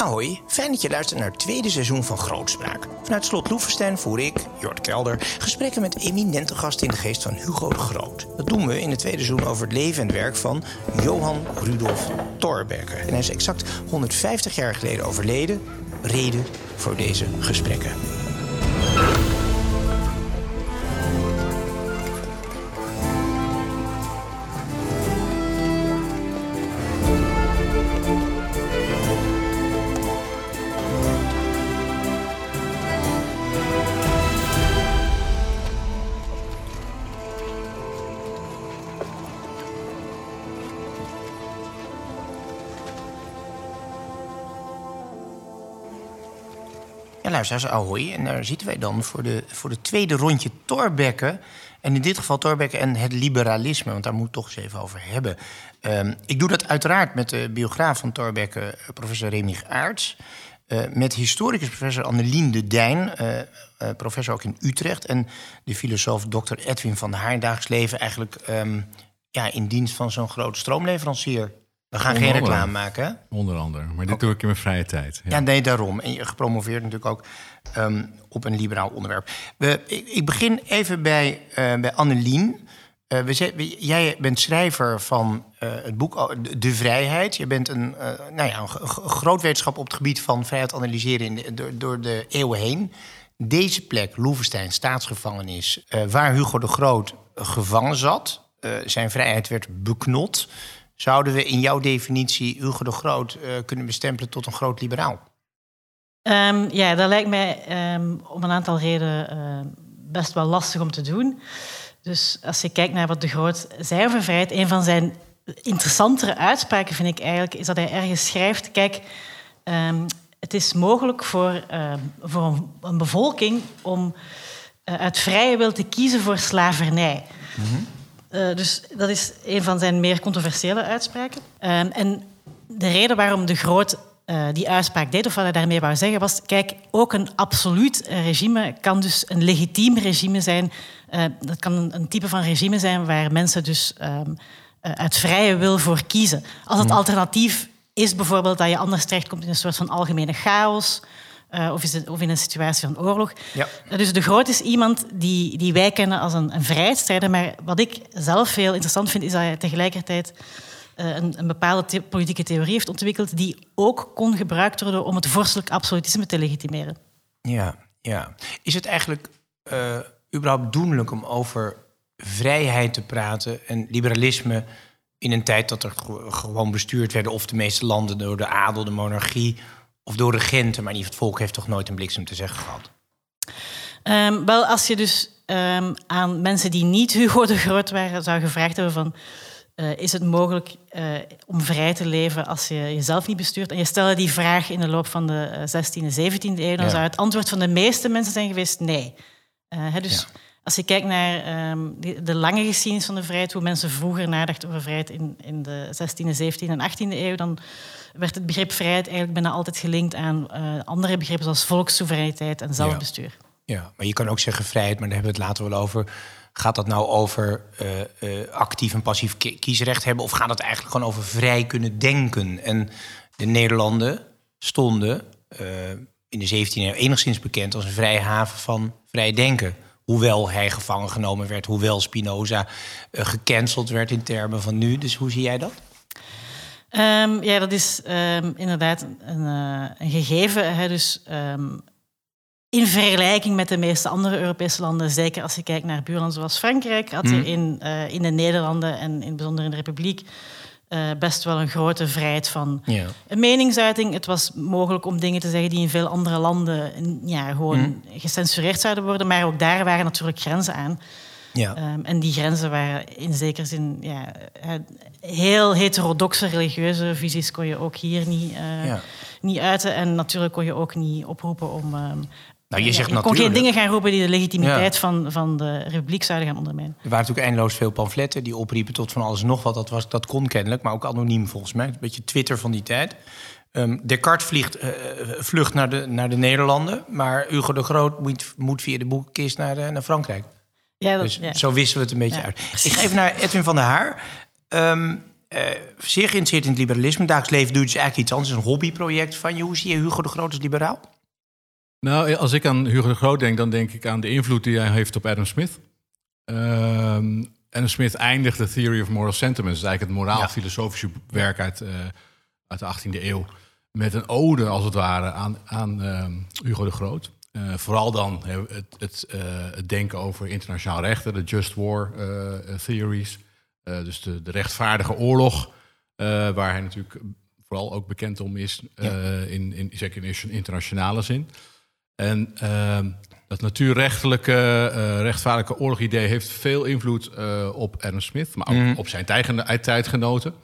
Ahoy, fijn dat je luistert naar het tweede seizoen van Grootspraak. Vanuit Slot Loevestein voer ik, Jort Kelder, gesprekken met eminente gasten in de geest van Hugo de Groot. Dat doen we in het tweede seizoen over het leven en werk van Johan Rudolf Thorbecke. En hij is exact 150 jaar geleden overleden. Reden voor deze gesprekken. Ja, luisteraars, ahoy. En daar zitten wij dan voor de, voor de tweede rondje Thorbecke. En in dit geval Thorbecke en het liberalisme, want daar moet ik toch eens even over hebben. Um, ik doe dat uiteraard met de biograaf van Thorbecke, professor Remig Aerts. Uh, met historicus professor Annelien de Dijn, uh, professor ook in Utrecht. En de filosoof Dr. Edwin van Haar, dagelijks leven eigenlijk um, ja, in dienst van zo'n groot stroomleverancier. We gaan Onder geen andere. reclame maken. Onder andere. Maar dit doe ik in mijn vrije tijd. Ja, nee, daarom. En je gepromoveerd natuurlijk ook ehm, op een liberaal onderwerp. We, ik, ik begin even bij, eh, bij Annelien. Eh, we jij bent schrijver van eh, het boek De- Vrijheid. Je bent een, nou ja, een groot wetenschap op het gebied van vrijheid analyseren in de- door, door de eeuwen heen. Deze plek, Loevestein, staatsgevangenis, waar Hugo de Groot gevangen zat. zijn vrijheid werd beknot. Zouden we in jouw definitie Hugo de Groot eh, kunnen bestempelen tot een groot liberaal? Ehm, ja, dat lijkt mij ehm, om een aantal redenen eh, best wel lastig om te doen. Dus als je kijkt naar wat de Groot zei over vrijheid, een van zijn interessantere uitspraken vind ik eigenlijk, is dat hij ergens schrijft, kijk, ehm, het is mogelijk voor, ehm, voor een, een bevolking om eh, uit vrije wil te kiezen voor slavernij. Eh, dus dat is een van zijn meer controversiële uitspraken. Ehm, en de reden waarom de Groot eh, die uitspraak deed, of wat hij daarmee wou zeggen, was: kijk, ook een absoluut regime kan dus een legitiem regime zijn. Eh, dat kan een, een type van regime zijn waar mensen dus ehm, eh, uit vrije wil voor kiezen. Als het alternatief is bijvoorbeeld dat je anders terechtkomt in een soort van algemene chaos. Eh, of, is het, of in een situatie van oorlog. Ja. Uh, Dus de Groot is iemand die, die wij kennen als een, een vrijheidsstrijder. Maar wat ik zelf heel interessant vind, is dat hij tegelijkertijd uh, een, een bepaalde the- politieke theorie heeft ontwikkeld die ook kon gebruikt worden om het vorstelijk absolutisme te legitimeren. Ja, ja. Is het eigenlijk eh, überhaupt doenlijk om over vrijheid te praten en liberalisme in een tijd dat er ge- gewoon bestuurd werden, of de meeste landen door de adel, de monarchie of door regenten, maar niet het volk heeft toch nooit een bliksem te zeggen gehad? Um, wel, als je dus um, aan mensen die niet Hugo de Groot waren zou gevraagd hebben van... Uh, is het mogelijk uh, om vrij te leven als je jezelf niet bestuurt? En je stelde die vraag in de loop van de 16e, 17e eeuw, dan Ja. zou het antwoord van de meeste mensen zijn geweest nee. Uh, hè, dus Ja. Als je kijkt naar um, de, lange geschiedenis van de vrijheid, hoe mensen vroeger nadachten over vrijheid in, in de 16e, 17e en 18e eeuw, dan werd het begrip vrijheid eigenlijk bijna altijd gelinkt aan uh, andere begrippen zoals volkssoevereiniteit en zelfbestuur. Ja, maar je kan ook zeggen vrijheid, maar daar hebben we het later wel over. Gaat dat nou over uh, uh, actief en passief ki- kiesrecht hebben? Of gaat het eigenlijk gewoon over vrij kunnen denken? En de Nederlanden stonden in de 17e eeuw enigszins bekend als een vrije haven van vrij denken. Hoewel hij gevangen genomen werd, hoewel Spinoza uh, gecanceld werd in termen van nu. Dus hoe zie jij dat? Um, ja, dat is um, inderdaad een, uh, een gegeven. Hè? Dus um, in vergelijking met de meeste andere Europese landen, zeker als je kijkt naar buurlanden zoals Frankrijk, had je Mhm. in, uh, in de Nederlanden en in het bijzonder in de Republiek uh, best wel een grote vrijheid van Ja. een meningsuiting. Het was mogelijk om dingen te zeggen die in veel andere landen ja, gewoon Mhm. gecensureerd zouden worden, maar ook daar waren natuurlijk grenzen aan. Ja. Um, en die grenzen waren in zekere zin ja, eh, heel heterodoxe religieuze visies kon je ook hier niet, uh, Ja. niet uiten. En natuurlijk kon je ook niet oproepen om. Um, Nou, je ja, zegt kon natuurlijk. geen dingen gaan roepen die de legitimiteit Ja. van, van de republiek zouden gaan ondermijnen. Er waren natuurlijk eindeloos veel pamfletten die opriepen tot van alles en nog wat. Dat, was, dat kon kennelijk, maar ook anoniem volgens mij. Een beetje Twitter van die tijd. Ehm, Descartes vliegt, eh, vlucht naar de, naar de Nederlanden, maar Hugo de Groot moet, moet via de boekenkist naar, eh, naar Frankrijk. Ja, dat, Dus ja. zo wisselen we het een beetje uit. Ik ga even naar Edwin van der Haar. Ehm, zeer geïnteresseerd in het liberalisme. Dagelijks leven doe je dus eigenlijk iets anders. Een hobbyproject van je. Hoe zie je Hugo de Groot als liberaal? Nou, als ik aan Hugo de Groot denk, dan denk ik aan de invloed die hij heeft op Adam Smith. Ehm, Adam Smith eindigt de Theory of Moral Sentiments, dat is eigenlijk het moraal-filosofische werk uit, uh, uit de 18e eeuw, met een ode als het ware aan, aan ehm, Hugo de Groot. Uh, vooral dan het, het, het, denken over internationaal rechten, de just war theories, dus de, de, rechtvaardige oorlog, waar hij natuurlijk vooral ook bekend om is, in, in, zeker in internationale zin. En ehm, dat natuurrechtelijke, uh, rechtvaardige oorlogidee heeft veel invloed uh, op Adam Smith, maar ook mm. op zijn tijdgenoten.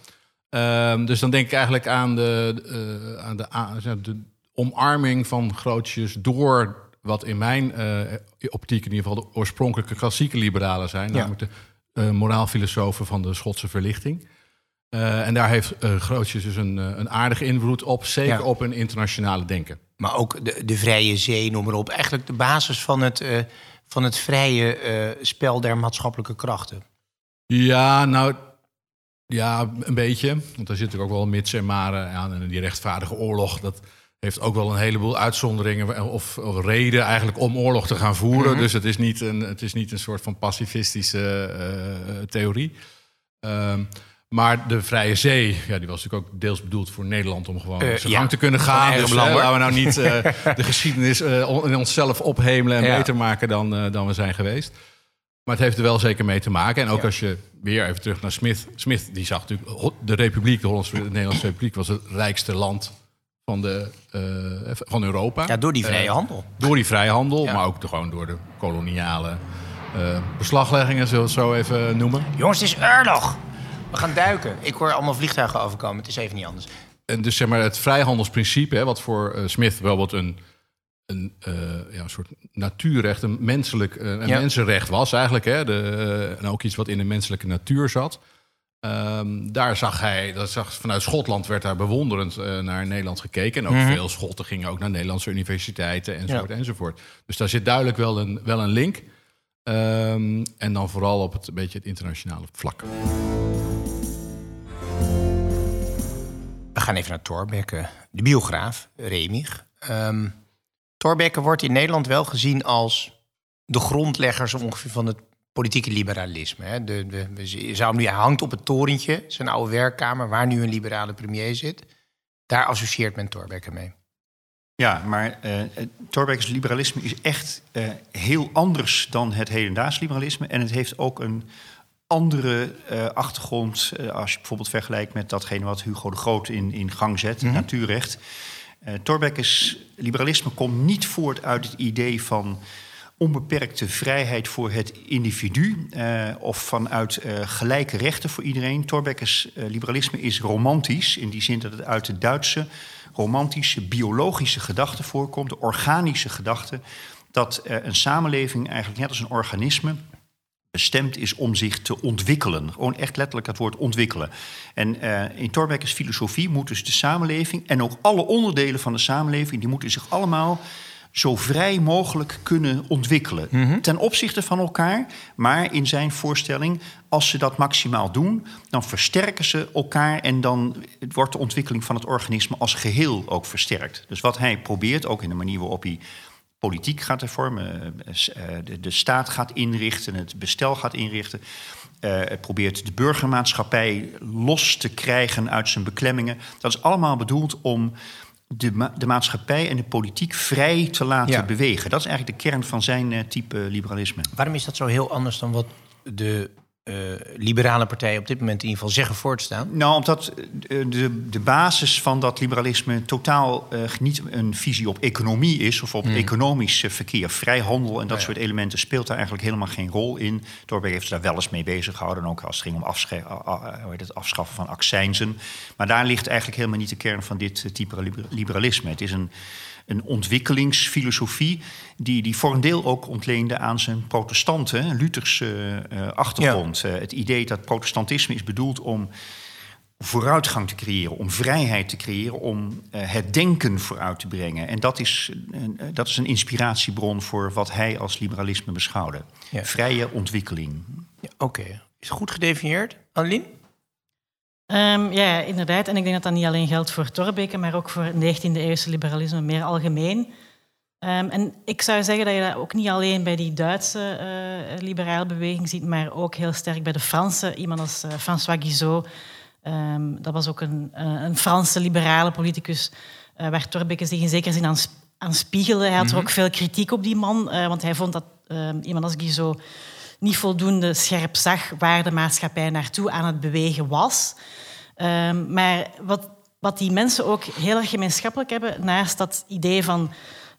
Um, dus dan denk ik eigenlijk aan de, aan de, aan de omarming van grootjes door wat in mijn optiek in ieder geval de oorspronkelijke klassieke liberalen zijn, ja. namelijk de moraalfilosofen van de Schotse verlichting. en daar heeft grootjes dus een, een aardige invloed op, zeker ja. op een internationale denken. Maar ook de, de vrije zee, noem maar op. Eigenlijk de basis van het, uh, van het vrije uh, spel der maatschappelijke krachten. Ja, nou, ja, een beetje. Want daar zit er ook wel mits en maren aan. En die rechtvaardige oorlog, dat heeft ook wel een heleboel uitzonderingen of, of reden eigenlijk om oorlog te gaan voeren. Mm -hmm. Dus het is, niet een, het is niet een soort van pacifistische uh, theorie. Um, maar de Vrije Zee, ja, die was natuurlijk ook deels bedoeld voor Nederland om gewoon uh, zijn ja, gang te kunnen gaan. Dus laten we nou niet uh, de geschiedenis in onszelf ophemelen en ja. beter maken dan, dan we zijn geweest. Maar het heeft er wel zeker mee te maken. En ook als je weer even terug naar Smith. Smith die zag natuurlijk de Republiek, de Hollandse de Nederlandse Republiek, was het rijkste land van, de, van Europa. Ja, door die vrije handel. Door die vrije handel, maar ook de, gewoon door de koloniale beslagleggingen, zullen we het zo even noemen. Jongens, het is oorlog. We gaan duiken. Ik hoor allemaal vliegtuigen overkomen. Het is even niet anders. En dus zeg maar het vrijhandelsprincipe, hè, wat voor uh, Smith wel wat een, een, uh, ja, een soort natuurrecht, een menselijk uh, een ja. mensenrecht was eigenlijk. Hè, de, en ook iets wat in de menselijke natuur zat. Um, daar zag hij, dat zag, vanuit Schotland werd daar bewonderend naar Nederland gekeken. En ook mm -hmm. veel Schotten gingen ook naar Nederlandse universiteiten enzovoort, ja. enzovoort. Dus daar zit duidelijk wel een, wel een link. Um, en dan vooral op het, een beetje het internationale vlak. We gaan even naar Thorbecke, de biograaf, Remig. Um, Thorbecke wordt in Nederland wel gezien als de grondlegger zo ongeveer van het politieke liberalisme. Hè. De, de, hij hangt op het torentje, zijn oude werkkamer, waar nu een liberale premier zit. Daar associeert men Thorbecke mee. Ja, maar uh, Thorbecke's liberalisme is echt uh, heel anders dan het hedendaags liberalisme. En het heeft ook een andere uh, achtergrond als je bijvoorbeeld vergelijkt met datgene wat Hugo de Groot in, in gang zet, mm -hmm. natuurrecht. Thorbecke's liberalisme komt niet voort uit het idee van onbeperkte vrijheid voor het individu of vanuit gelijke rechten voor iedereen. Thorbecke's liberalisme is romantisch in die zin dat het uit de Duitse romantische biologische gedachte voorkomt, de organische gedachte, dat een samenleving eigenlijk net als een organisme bestemd is om zich te ontwikkelen. Gewoon echt letterlijk het woord ontwikkelen. En uh, in Thorbecke's filosofie moet dus de samenleving en ook alle onderdelen van de samenleving, die moeten zich allemaal zo vrij mogelijk kunnen ontwikkelen. Mm -hmm. Ten opzichte van elkaar, maar in zijn voorstelling, als ze dat maximaal doen, dan versterken ze elkaar en dan wordt de ontwikkeling van het organisme als geheel ook versterkt. Dus wat hij probeert, ook in de manier waarop hij politiek gaat hervormen, eh, de, de staat gaat inrichten, het bestel gaat inrichten. Uh, het probeert de burgermaatschappij los te krijgen uit zijn beklemmingen. Dat is allemaal bedoeld om de, ma de maatschappij en de politiek vrij te laten ja. bewegen. Dat is eigenlijk de kern van zijn uh, type liberalisme. Waarom is dat zo heel anders dan wat de uh, liberale partijen op dit moment in ieder geval zeggen voor te staan? Nou, omdat de, de basis van dat liberalisme totaal uh, niet een visie op economie is of op hmm. economisch verkeer. Vrijhandel en dat ja, soort elementen speelt daar eigenlijk helemaal geen rol in. Doorberg heeft daar wel eens mee bezig gehouden, ook als het ging om afsche hoe heet het, afschaffen van accijnzen. Maar daar ligt eigenlijk helemaal niet de kern van dit type liberalisme. Het is een een ontwikkelingsfilosofie die, die voor een deel ook ontleende aan zijn protestanten, Lutherse uh, achtergrond. Ja. Uh, het idee dat protestantisme is bedoeld om vooruitgang te creëren, om vrijheid te creëren, om uh, het denken vooruit te brengen. En dat is, dat is een inspiratiebron voor wat hij als liberalisme beschouwde. Ja. Vrije ontwikkeling. Ja, Oké, okay. is goed gedefinieerd. Annelien? Um, ja, inderdaad. En ik denk dat dat niet alleen geldt voor Thorbecke, maar ook voor 19e-eeuwse liberalisme meer algemeen. Um, en ik zou zeggen dat je dat ook niet alleen bij die Duitse uh, liberale beweging ziet, maar ook heel sterk bij de Franse. Iemand als uh, François Guizot, um, dat was ook een, uh, een Franse liberale politicus, waar Thorbecke zich in zekere zin aan, aan spiegelde. Hij had mm -hmm. er ook veel kritiek op die man, want hij vond dat iemand als Guizot niet voldoende scherp zag waar de maatschappij naartoe aan het bewegen was. Um, maar wat, wat die mensen ook heel erg gemeenschappelijk hebben, naast dat idee van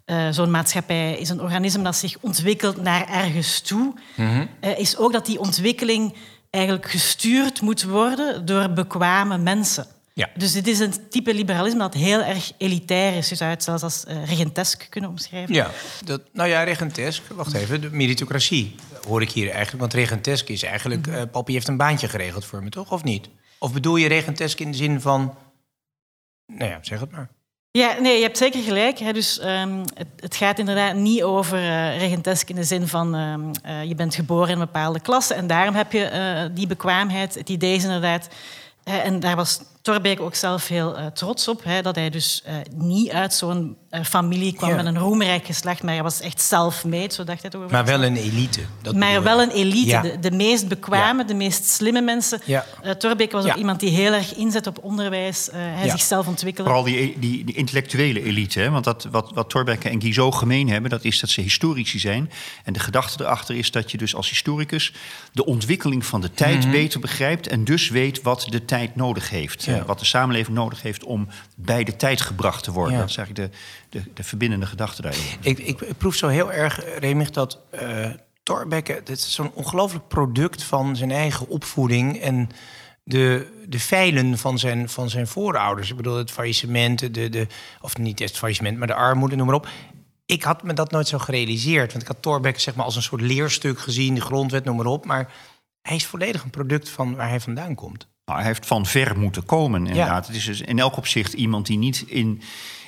uh, zo'n maatschappij is een organisme dat zich ontwikkelt naar ergens toe, mm -hmm. uh, is ook dat die ontwikkeling eigenlijk gestuurd moet worden door bekwame mensen. Ja. Dus dit is een type liberalisme dat heel erg elitair is. Je zou het zelfs als uh, regentesk kunnen omschrijven. Ja, dat, nou ja, regentesk. Wacht even, de meritocratie hoor ik hier eigenlijk. Want regentesk is eigenlijk... Uh, Papi heeft een baantje geregeld voor me, toch? Of niet? Of bedoel je regentesk in de zin van... Nou ja, zeg het maar. Ja, nee, je hebt zeker gelijk. Hè. Dus, um, het, het, gaat inderdaad niet over uh, regentesk in de zin van um, uh, je bent geboren in een bepaalde klasse en daarom heb je die bekwaamheid. Het idee is inderdaad, en daar was Thorbecke ook zelf heel uh, trots op. Hè, dat hij dus uh, niet uit zo'n uh, familie kwam ja. met een roemrijk geslacht, maar hij was echt self-made, zo dacht hij het over. Maar wel een elite. Dat maar wel een elite. Ja. De, de, meest bekwame, ja. de meest slimme mensen. Ja. Thorbecke was ook iemand die heel erg inzet op onderwijs, hij zichzelf ontwikkelen. Vooral die, die, die intellectuele elite. Hè? Want dat, wat, wat Thorbecke en Guizot gemeen hebben, dat is dat ze historici zijn. En de gedachte erachter is dat je dus als historicus de ontwikkeling van de tijd mm -hmm. beter begrijpt en dus weet wat de tijd nodig heeft wat de samenleving nodig heeft om bij de tijd gebracht te worden. Ja. Dat is eigenlijk de, de, de verbindende gedachte daarin. Ik, ik, proef zo heel erg, Remig, dat uh, Thorbecke... dit is zo'n ongelooflijk product van zijn eigen opvoeding... en de, de feilen van zijn, van zijn voorouders. Ik bedoel, het faillissement, de, de, of niet het faillissement, maar de armoede, noem maar op. Ik had me dat nooit zo gerealiseerd. Want ik had Thorbecke zeg maar, als een soort leerstuk gezien, de grondwet, noem maar op. Maar hij is volledig een product van waar hij vandaan komt. Hij heeft van ver moeten komen, inderdaad. Ja. Het is dus in elk opzicht iemand die niet in,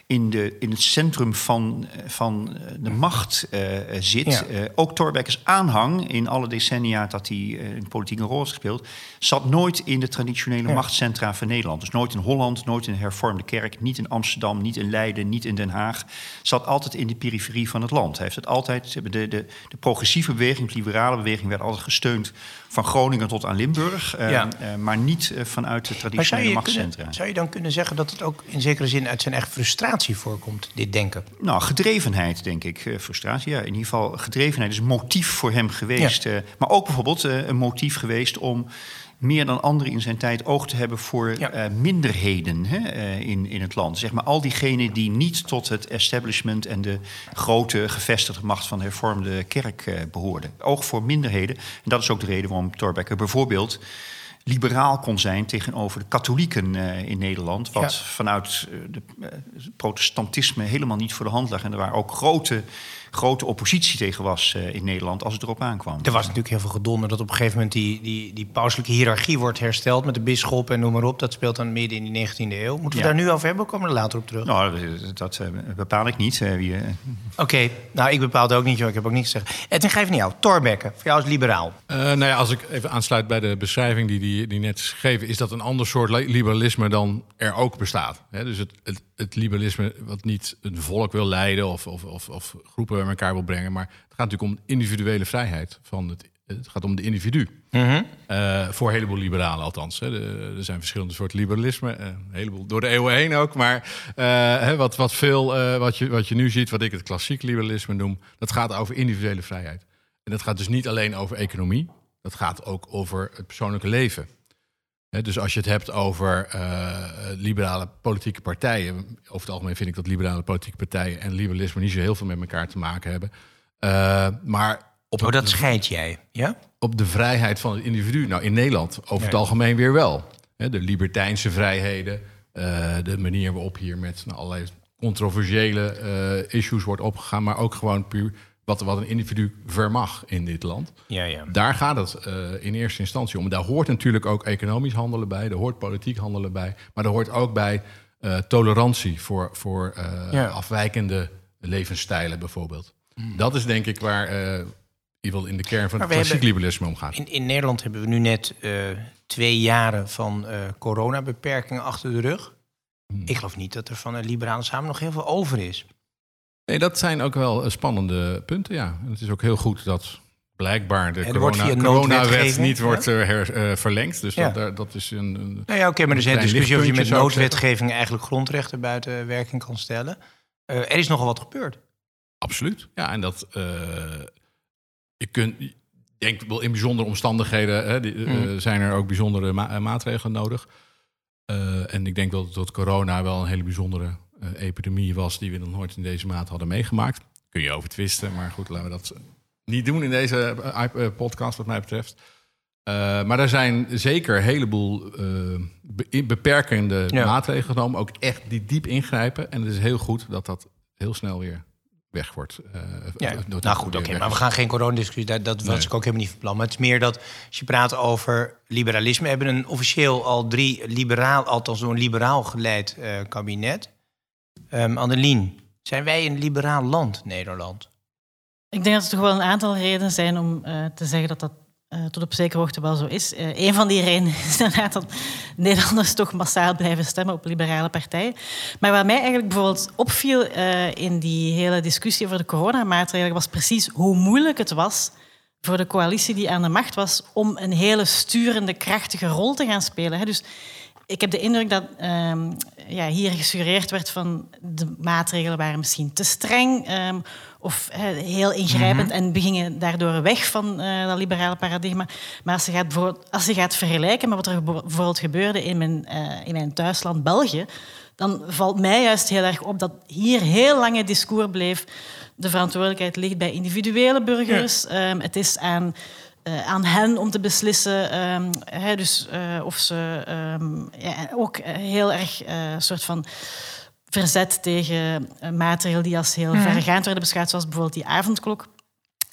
in, de, in het centrum van, van de macht uh, zit. Ja. Uh, ook Thorbecke's aanhang, in alle decennia dat hij uh, een rol heeft gespeeld... zat nooit in de traditionele ja. machtscentra van Nederland. Dus nooit in Holland, nooit in de hervormde kerk... niet in Amsterdam, niet in Leiden, niet in Den Haag. Zat altijd in de periferie van het land. Hij heeft het altijd... De, de, de progressieve beweging, de liberale beweging... werd altijd gesteund van Groningen tot aan Limburg, uh, ja. uh, maar niet uh, vanuit de traditionele machtscentra. Kunnen, zou je dan kunnen zeggen dat het ook in zekere zin uit zijn eigen frustratie voorkomt, dit denken? Nou, gedrevenheid, denk ik. frustratie, ja. In ieder geval, gedrevenheid is een motief voor hem geweest. Ja. maar ook bijvoorbeeld een motief geweest om meer dan anderen in zijn tijd oog te hebben voor ja. uh, minderheden hè, uh, in, in het land. Zeg maar al diegenen die niet tot het establishment en de grote gevestigde macht van de hervormde kerk uh, behoorden. Oog voor minderheden. En dat is ook de reden waarom Thorbecke bijvoorbeeld liberaal kon zijn tegenover de katholieken in Nederland. Wat ja. vanuit het protestantisme helemaal niet voor de hand lag. En er waren ook grote grote oppositie tegen was uh, in Nederland als het erop aankwam. Er was natuurlijk heel veel gedonder dat op een gegeven moment die, die, die pauselijke hiërarchie wordt hersteld met de bisschop en noem maar op. Dat speelt dan midden in die 19e eeuw. Moeten we ja. daar nu over hebben of komen we er later op terug? Nou, dat uh, bepaal ik niet. Uh, wie... Oké, okay. nou ik bepaal het ook niet, ik heb ook niks gezegd. Edwin, geef niet jou. Thorbecke, voor jou als liberaal. nou ja, als ik even aansluit bij de beschrijving die, die, die net is gegeven, is dat een ander soort liberalisme dan er ook bestaat. He, dus het, het, het liberalisme wat niet een volk wil leiden of, of, of, of groepen bij elkaar wil brengen. Maar het gaat natuurlijk om individuele vrijheid. Van het, het gaat om de individu. -hmm. uh, voor een heleboel liberalen althans. Hè. De, er zijn verschillende soorten liberalisme. Uh, een heleboel door de eeuwen heen ook. Maar uh, hè, wat, wat, veel, wat, je, wat je nu ziet, wat ik het klassiek liberalisme noem... dat gaat over individuele vrijheid. En dat gaat dus niet alleen over economie. Dat gaat ook over het persoonlijke leven. He, dus als je het hebt over uh, liberale politieke partijen. Over het algemeen vind ik dat liberale politieke partijen en liberalisme niet zo heel veel met elkaar te maken hebben. Uh, maar op oh, dat scheidt jij, ja? Op de vrijheid van het individu. Nou, in Nederland over het algemeen weer wel. He, de libertijnse vrijheden, uh, de manier waarop hier met nou, allerlei controversiële issues wordt opgegaan, maar ook gewoon puur wat, wat een individu vermag in dit land. Ja, ja. Daar gaat het uh, in eerste instantie om. Daar hoort natuurlijk ook economisch handelen bij, daar hoort politiek handelen bij, maar er hoort ook bij uh, tolerantie voor, voor uh, ja. afwijkende levensstijlen bijvoorbeeld. Mm. Dat is denk ik waar in de kern van het klassiek liberalisme om gaat. In, in, Nederland hebben we nu net twee jaren van eh, coronabeperkingen achter de rug. Hmm. Ik geloof niet dat er van een liberale samen nog heel veel over is. Nee, dat zijn ook wel eh, spannende punten, ja. En het is ook heel goed dat blijkbaar de corona, coronawet niet wordt eh, her- eh, verlengd. Dus Ja. dat, daar- dat is een... een Nou ja, oké, maar er is een Klein discussie of je met noodwetgeving eigenlijk grondrechten buiten werking kan stellen. Er is nogal wat gebeurd. Absoluut. Ja, en dat eh, je kunt. Ik denk wel in bijzondere omstandigheden hè, die, eh, Mm. zijn er ook bijzondere ma- maatregelen nodig. En ik denk wel dat corona wel een hele bijzondere epidemie was die we nog nooit in deze maat hadden meegemaakt. Kun je over twisten, maar goed, laten we dat niet doen in deze eh, eh, podcast, wat mij betreft. Eh, maar er zijn zeker een heleboel eh, be- beperkende Ja. maatregelen genomen, ook echt die diep ingrijpen. En het is heel goed dat dat heel snel weer weg wordt. eh, Ja, nou goed, oké, maar we gaan geen coronadiscussie, dat, dat was Nee. ik ook helemaal niet van plan. Maar het is meer dat als je praat over liberalisme, we hebben een officieel al drie liberaal, althans door een liberaal geleid eh, kabinet. Ehm Annelien, zijn wij een liberaal land, Nederland? Ik denk dat er toch wel een aantal redenen zijn om eh, te zeggen dat dat eh, tot op zekere hoogte wel zo is. Eh een van die redenen is inderdaad dat Nederlanders toch massaal blijven stemmen op liberale partijen. Maar wat mij eigenlijk bijvoorbeeld opviel in die hele discussie over de coronamaatregelen was precies hoe moeilijk het was voor de coalitie die aan de macht was om een hele sturende, krachtige rol te gaan spelen. Dus ik heb de indruk dat ehm, ja, hier gesuggereerd werd van de maatregelen waren misschien te streng ehm, of heel ingrijpend en we gingen daardoor weg van eh, dat liberale paradigma. Maar als je gaat, als je gaat vergelijken met wat er bijvoorbeeld gebeurde in mijn, eh, in mijn thuisland België, dan valt mij juist heel erg op dat hier heel lang het discours bleef. De verantwoordelijkheid ligt bij individuele burgers. Ehm, het is aan, eh, aan hen om te beslissen ehm, hè, dus, eh, of ze ehm, ja, ook heel erg eh, soort van verzet tegen maatregelen die als heel verregaand werden beschouwd, zoals bijvoorbeeld die avondklok.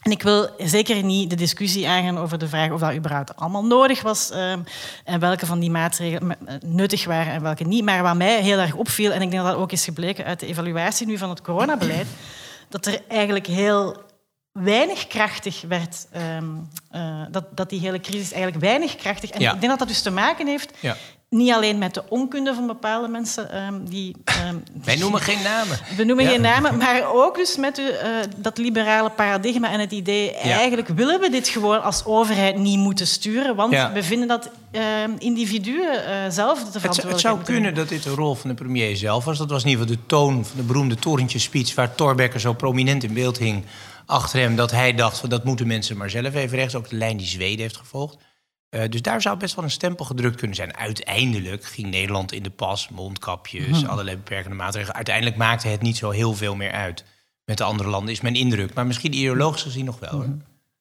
En ik wil zeker niet de discussie aangaan over de vraag of dat überhaupt allemaal nodig was ehm, en welke van die maatregelen nuttig waren en welke niet. Maar wat mij heel erg opviel, en ik denk dat dat ook is gebleken uit de evaluatie nu van het coronabeleid, dat er eigenlijk heel weinig krachtig werd, ehm, eh, dat, dat die hele crisis eigenlijk weinig krachtig... En Ja. ik denk dat dat dus te maken heeft Ja. niet alleen met de onkunde van bepaalde mensen ehm, die... ehm, Wij noemen geen namen. we noemen Ja. geen namen, maar ook dus met eh, dat liberale paradigma en het idee... eigenlijk willen we dit gewoon als overheid niet moeten sturen, want we vinden dat individuen eh, zelf de Het, zou- het verantwoordelijkheid zou kunnen dat dit de rol van de premier zelf was. Dat was in ieder geval de toon van de beroemde torentjespeech... waar Torbekker zo prominent in beeld hing achter hem... dat hij dacht, van, dat moeten mensen maar zelf even rechts. Ook de lijn die Zweden heeft gevolgd. Eh, dus daar zou best wel een stempel gedrukt kunnen zijn. Uiteindelijk ging Nederland in de pas, mondkapjes, allerlei beperkende maatregelen. Uiteindelijk maakte het niet zo heel veel meer uit. Met de andere landen is mijn indruk. Maar misschien ideologisch gezien nog wel. hoor.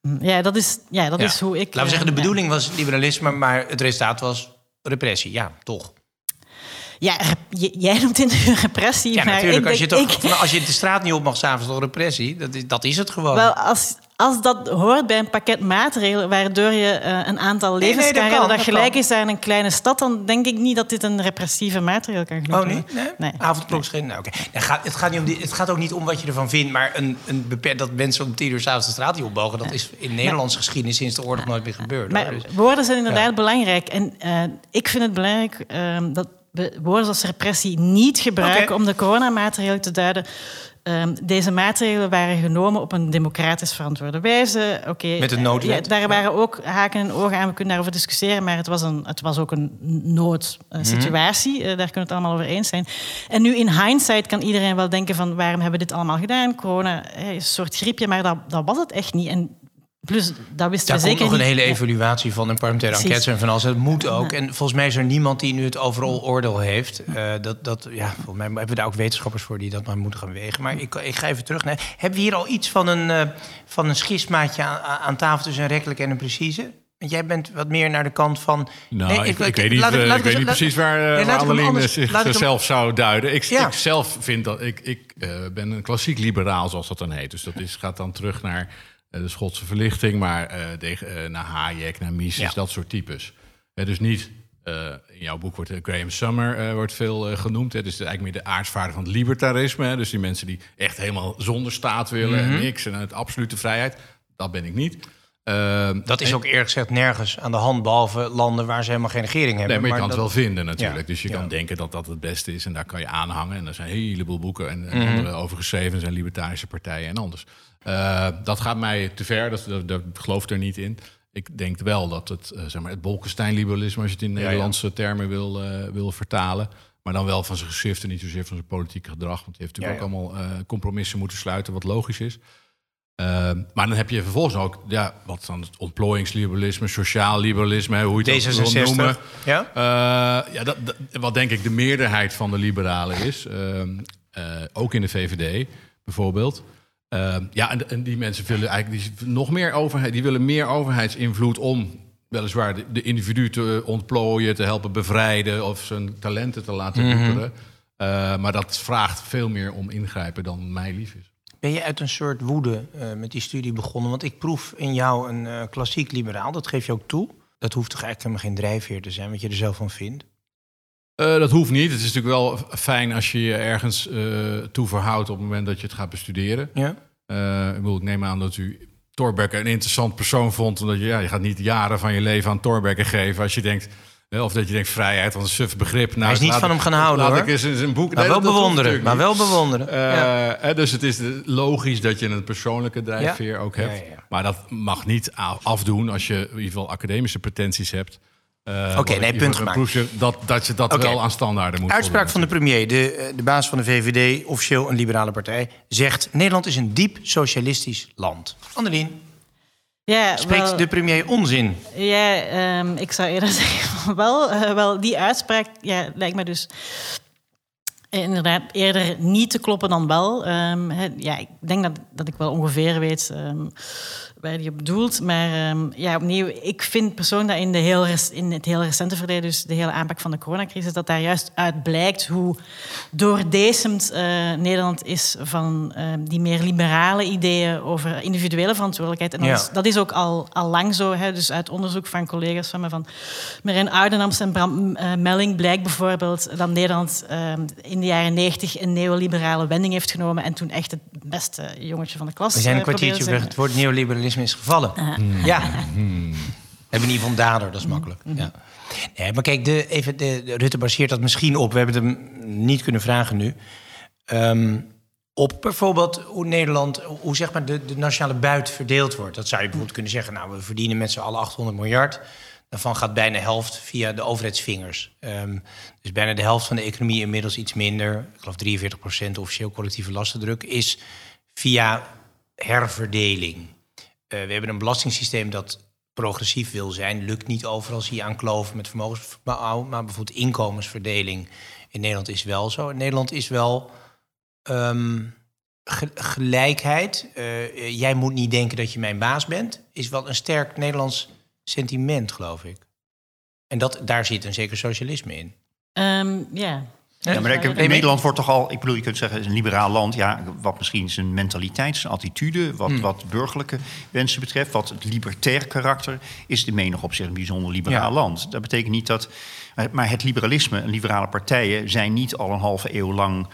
doen. Ja, dat is, ja, dat Ja. is hoe ik... Laten we zeggen, de eh, ja. bedoeling was liberalisme, maar het resultaat was repressie. Ja, toch. Ja, jij noemt het repressie, Ja, maar natuurlijk. ik Als je, toch, ik- als je de straat niet op mag s'avonds, toch repressie? Dat is, dat is het gewoon. Wel, als, als dat hoort bij een pakket maatregelen waardoor je eh, een aantal nee, levens dat kan redden dat, gelijk kan. is aan een kleine stad, dan denk ik niet dat dit een repressieve maatregel kan genoemd Oh, worden. Nee? Nee. Avondklok geen... Nou, oké. Het, gaat, het, gaat niet om die, het gaat ook niet om wat je ervan vindt... maar een, een beper- dat mensen om tien uur s'avonds de straat niet opbogen... dat is in Nederlandse geschiedenis sinds de oorlog nooit meer gebeurd. hoor. Maar Dus- woorden zijn inderdaad Ja. belangrijk. En eh, ik vind het belangrijk ehm, dat woorden als repressie niet gebruiken om de coronamaatregelen te duiden. Ehm, deze maatregelen waren genomen op een democratisch verantwoorde wijze. Oké, Met een eh, noodwet. Ja, daar waren ook haken en ogen aan. We kunnen daarover discussiëren, maar het was, een, het was ook een noodsituatie. Mhm. daar kunnen we het allemaal over eens zijn. En nu in hindsight kan iedereen wel denken van waarom hebben we dit allemaal gedaan? Corona eh, is een soort griepje, maar dat, dat was het echt niet. En plus, dat wisten Daar we komt zeker nog een hele Ja. evaluatie van een parlementaire Precies. enquête en van alles. Dat moet ook. En volgens mij is er niemand die nu het overal oordeel heeft. Eh, dat, dat, ja, volgens mij hebben we daar ook wetenschappers voor die dat maar moeten gaan wegen. Maar ik, ik ga even terug. naar. hebben we hier al iets van een, eh, van een schismaatje aan, aan tafel tussen een rekkelijk en een precieze? Want jij bent wat meer naar de kant van... Nou, Nee, ik, ik weet niet, laat eh, laat ik weet niet laat- precies waar, eh, ik Annelien ik hem- zichzelf zou duiden. Ik, Ja. ik zelf vind dat... Ik, ik eh, ben een klassiek liberaal, zoals dat dan heet. Dus dat is, gaat dan terug naar eh, de Schotse verlichting... maar eh, eh, naar Hayek, naar Mises, Ja. dat soort types. Eh, dus niet... eh, in jouw boek wordt eh, Graham Summer eh, wordt veel eh, genoemd. Hè. Dus het is eigenlijk meer de aartsvader van het libertarisme. Hè. Dus die mensen die echt helemaal zonder staat willen... Mhm. en niks en het absolute vrijheid. Dat ben ik niet. Ehm, Dat is en- ook eerlijk gezegd nergens aan de hand, behalve landen waar ze helemaal geen regering hebben. Nee, maar je kan dat- het wel vinden natuurlijk. Ja, Dus je ja. kan denken dat dat het beste is en daar kan je aanhangen. En er zijn een heleboel boeken en, en Mhm. andere over geschreven. Zijn libertarische partijen en anders. Eh, dat gaat mij te ver, dat, dat, dat ik geloof er niet in. Ik denk wel dat het, eh, zeg maar, het Bolkestein-liberalisme, als je het in ja. Nederlandse termen wil, eh, wil vertalen. Maar dan wel van zijn geschrift en niet zozeer van zijn politieke gedrag. Want die heeft natuurlijk Ja, ook allemaal compromissen moeten sluiten, wat logisch is. Maar dan heb je vervolgens ook, ja, wat dan het ontplooiingsliberalisme, sociaal liberalisme, hoe je het ook wil D66. noemen. Ja? Ja, dat, dat- wat denk ik de meerderheid van de liberalen is. ook in de VVD bijvoorbeeld. Ehm, ja, en, en die mensen willen eigenlijk die, nog meer overheid. Die willen meer overheidsinvloed om weliswaar de, de individu te ontplooien, te helpen bevrijden of zijn talenten te laten. Eh, maar dat vraagt veel meer om ingrijpen dan mij lief is. Ben je uit een soort woede eh, met die studie begonnen? Want ik proef in jou een eh, klassiek liberaal, dat geef je ook toe. Dat hoeft toch eigenlijk helemaal geen drijfveer te zijn, wat je er zelf van vindt? Eh, dat hoeft niet. Het is natuurlijk wel fijn als je je ergens eh, toe verhoudt op het moment dat je het gaat bestuderen. Ja? Eh, ik, bedoel, ik neem aan dat u Torbekke een interessant persoon vond. Omdat je, ja, je gaat niet jaren van je leven aan Torbekke geven. Als je denkt, eh, of dat je denkt vrijheid, wat een suf begrip. Nou, Hij is niet van ik- hem gaan houden, Laat hoor. ik eens een boek... Maar Nee, wel bewonderen, maar wel bewonderen. Ja. Eh, dus het is logisch dat je een persoonlijke drijfveer ook hebt. Ja. Maar dat mag niet afdoen als je in ieder geval academische pretenties hebt. Eh, ik nee, punt gemaakt. Dat, dat je dat Oké. wel aan standaarden moet Uitspraak van de premier, de, eh, de baas van de VVD, officieel een liberale partij, zegt... Nederland is een diep socialistisch land. Annelien, Ja, spreekt wel- de premier onzin? Ja, ehm, ik zou eerder zeggen van wel. eh, wel, die uitspraak ja, lijkt me dus inderdaad eerder niet te kloppen dan wel. Ehm, hè, ja, ik denk dat, dat ik wel ongeveer weet ehm, waar die op bedoelt. Maar ehm, ja, opnieuw, ik vind persoonlijk dat in, de heel, in het heel recente verleden, dus de hele aanpak van de coronacrisis, dat daar juist uit blijkt hoe doordecemd eh, Nederland is van ehm, die meer liberale ideeën over individuele verantwoordelijkheid. En dat, Ja. is, dat is ook al, al lang zo. Hè. Dus uit onderzoek van collega's van me, van Marijn Oudenamst en Bram eh, Melling, blijkt bijvoorbeeld dat Nederland ehm, in de jaren negentig een neoliberale wending heeft genomen en toen echt het beste jongetje van de klas We zijn een eh, kwartiertje weg. Het woord neoliberalisme is gevallen. Ja. Hebben niet van dader, dat is makkelijk. Ja. Nee, maar kijk, de, even de, de- Rutte baseert dat misschien op. We hebben het hem niet kunnen vragen nu. Ehm, op bijvoorbeeld hoe Nederland, hoe zeg maar de, de nationale buit verdeeld wordt. Dat zou je bijvoorbeeld kunnen zeggen. Nou, we verdienen met z'n allen 800 miljard. Daarvan gaat bijna de helft via de overheidsvingers. Ehm, dus bijna de helft van de economie inmiddels iets minder. Ik geloof 43 procent officieel collectieve lastendruk is via herverdeling. Eh, we hebben een belastingssysteem dat progressief wil zijn. Lukt niet overal, zie je aan kloven met vermogensbouw. Maar bijvoorbeeld inkomensverdeling in Nederland is wel zo. In Nederland is wel ehm, ge- gelijkheid. Eh, jij moet niet denken dat je mijn baas bent. Is wel een sterk Nederlands sentiment, geloof ik. En dat, daar zit een zeker socialisme in. Ehm, ja. Ja, maar maar- Nederland wordt toch al, ik bedoel, je kunt zeggen, het is een liberaal land. Ja, wat misschien zijn mentaliteit, zijn attitude, wat, Hmm. wat burgerlijke wensen betreft, wat het libertair karakter, is de menig op zich een bijzonder liberaal Ja. land. Dat betekent niet dat. Maar het liberalisme en liberale partijen zijn niet al een halve eeuw lang.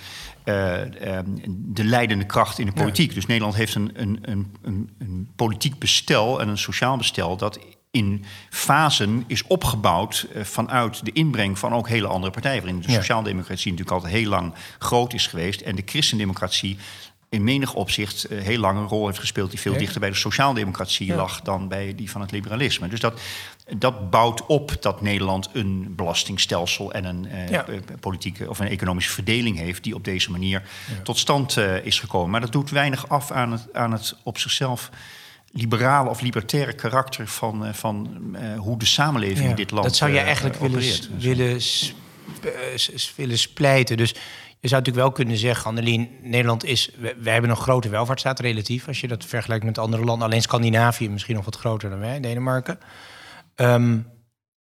eh, eh, de leidende kracht in de politiek. Dus Nederland heeft een, een, een, een politiek bestel en een sociaal bestel dat in fasen is opgebouwd eh, vanuit de inbreng van ook hele andere partijen. Waarin de Ja. sociaaldemocratie natuurlijk altijd heel lang groot is geweest. En de christendemocratie in menig opzicht eh, heel lang een rol heeft gespeeld... die veel Ja. dichter bij de sociaaldemocratie lag dan bij die van het liberalisme. Dus dat, dat bouwt op dat Nederland een belastingstelsel... en een eh, politieke of een economische verdeling heeft... die op deze manier tot stand is gekomen. Maar dat doet weinig af aan het, aan het op zichzelf liberale of libertaire karakter van, eh, van eh, hoe de samenleving Ja, in dit land Dat zou je eh, eigenlijk willen, willen, sp- willen splijten. Dus je zou natuurlijk wel kunnen zeggen, Annelien, Nederland is... we- Wij hebben een grote welvaartsstaat relatief, als je dat vergelijkt met andere landen. Alleen Scandinavië misschien nog wat groter dan wij, Denemarken. Ehm,